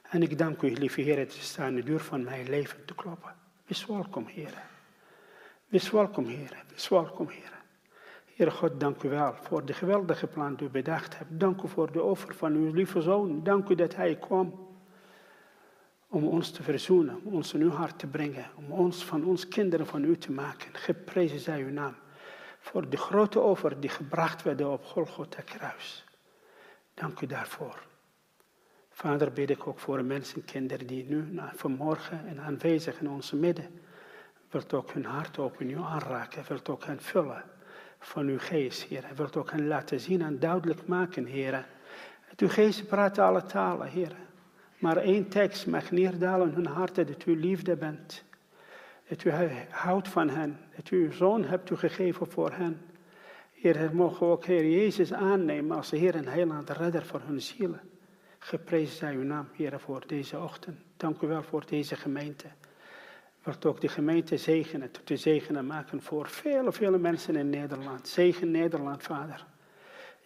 En ik dank u, lieve Heer, het is aan de deur van mijn leven te kloppen. Wees welkom, Heer. Wees welkom, Heer. Wees welkom, Heer. Heer God, dank u wel voor de geweldige plan die u bedacht hebt. Dank u voor de offer van uw lieve zoon. Dank u dat hij kwam om ons te verzoenen, om ons in uw hart te brengen, om ons van ons kinderen van u te maken. Geprezen zij uw naam voor de grote offer die gebracht werd op Golgotha kruis. Dank u daarvoor. Vader, bid ik ook voor de mensen, kinderen die nu vanmorgen en aanwezig in onze midden, wilt ook hun hart open u aanraken, wilt ook hen vullen van uw geest, Heer. wilt ook hen laten zien en duidelijk maken, Heer. Uw geest praat alle talen, Heer. Maar één tekst mag neerdalen in hun harten, dat u liefde bent. Dat u houdt van hen. Dat u uw zoon hebt gegeven voor hen. Heer, mogen we ook Heer Jezus aannemen als Heer en Heiland redder voor hun zielen. Geprezen zij uw naam, Heer, voor deze ochtend. Dank u wel voor deze gemeente. Wilt ook de gemeente zegenen, tot de zegenen maken voor vele, vele mensen in Nederland. Zegen Nederland, Vader.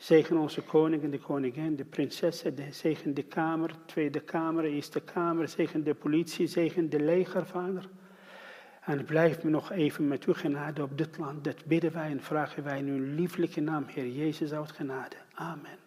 Zegen onze koning en de koningin, de prinsessen, de, zegen de Kamer, Tweede Kamer, Eerste Kamer, zegen de politie, zegen de leger, Vader. En blijf me nog even met uw genade op dit land. Dat bidden wij en vragen wij in uw lieflijke naam, Heer Jezus, uit genade. Amen.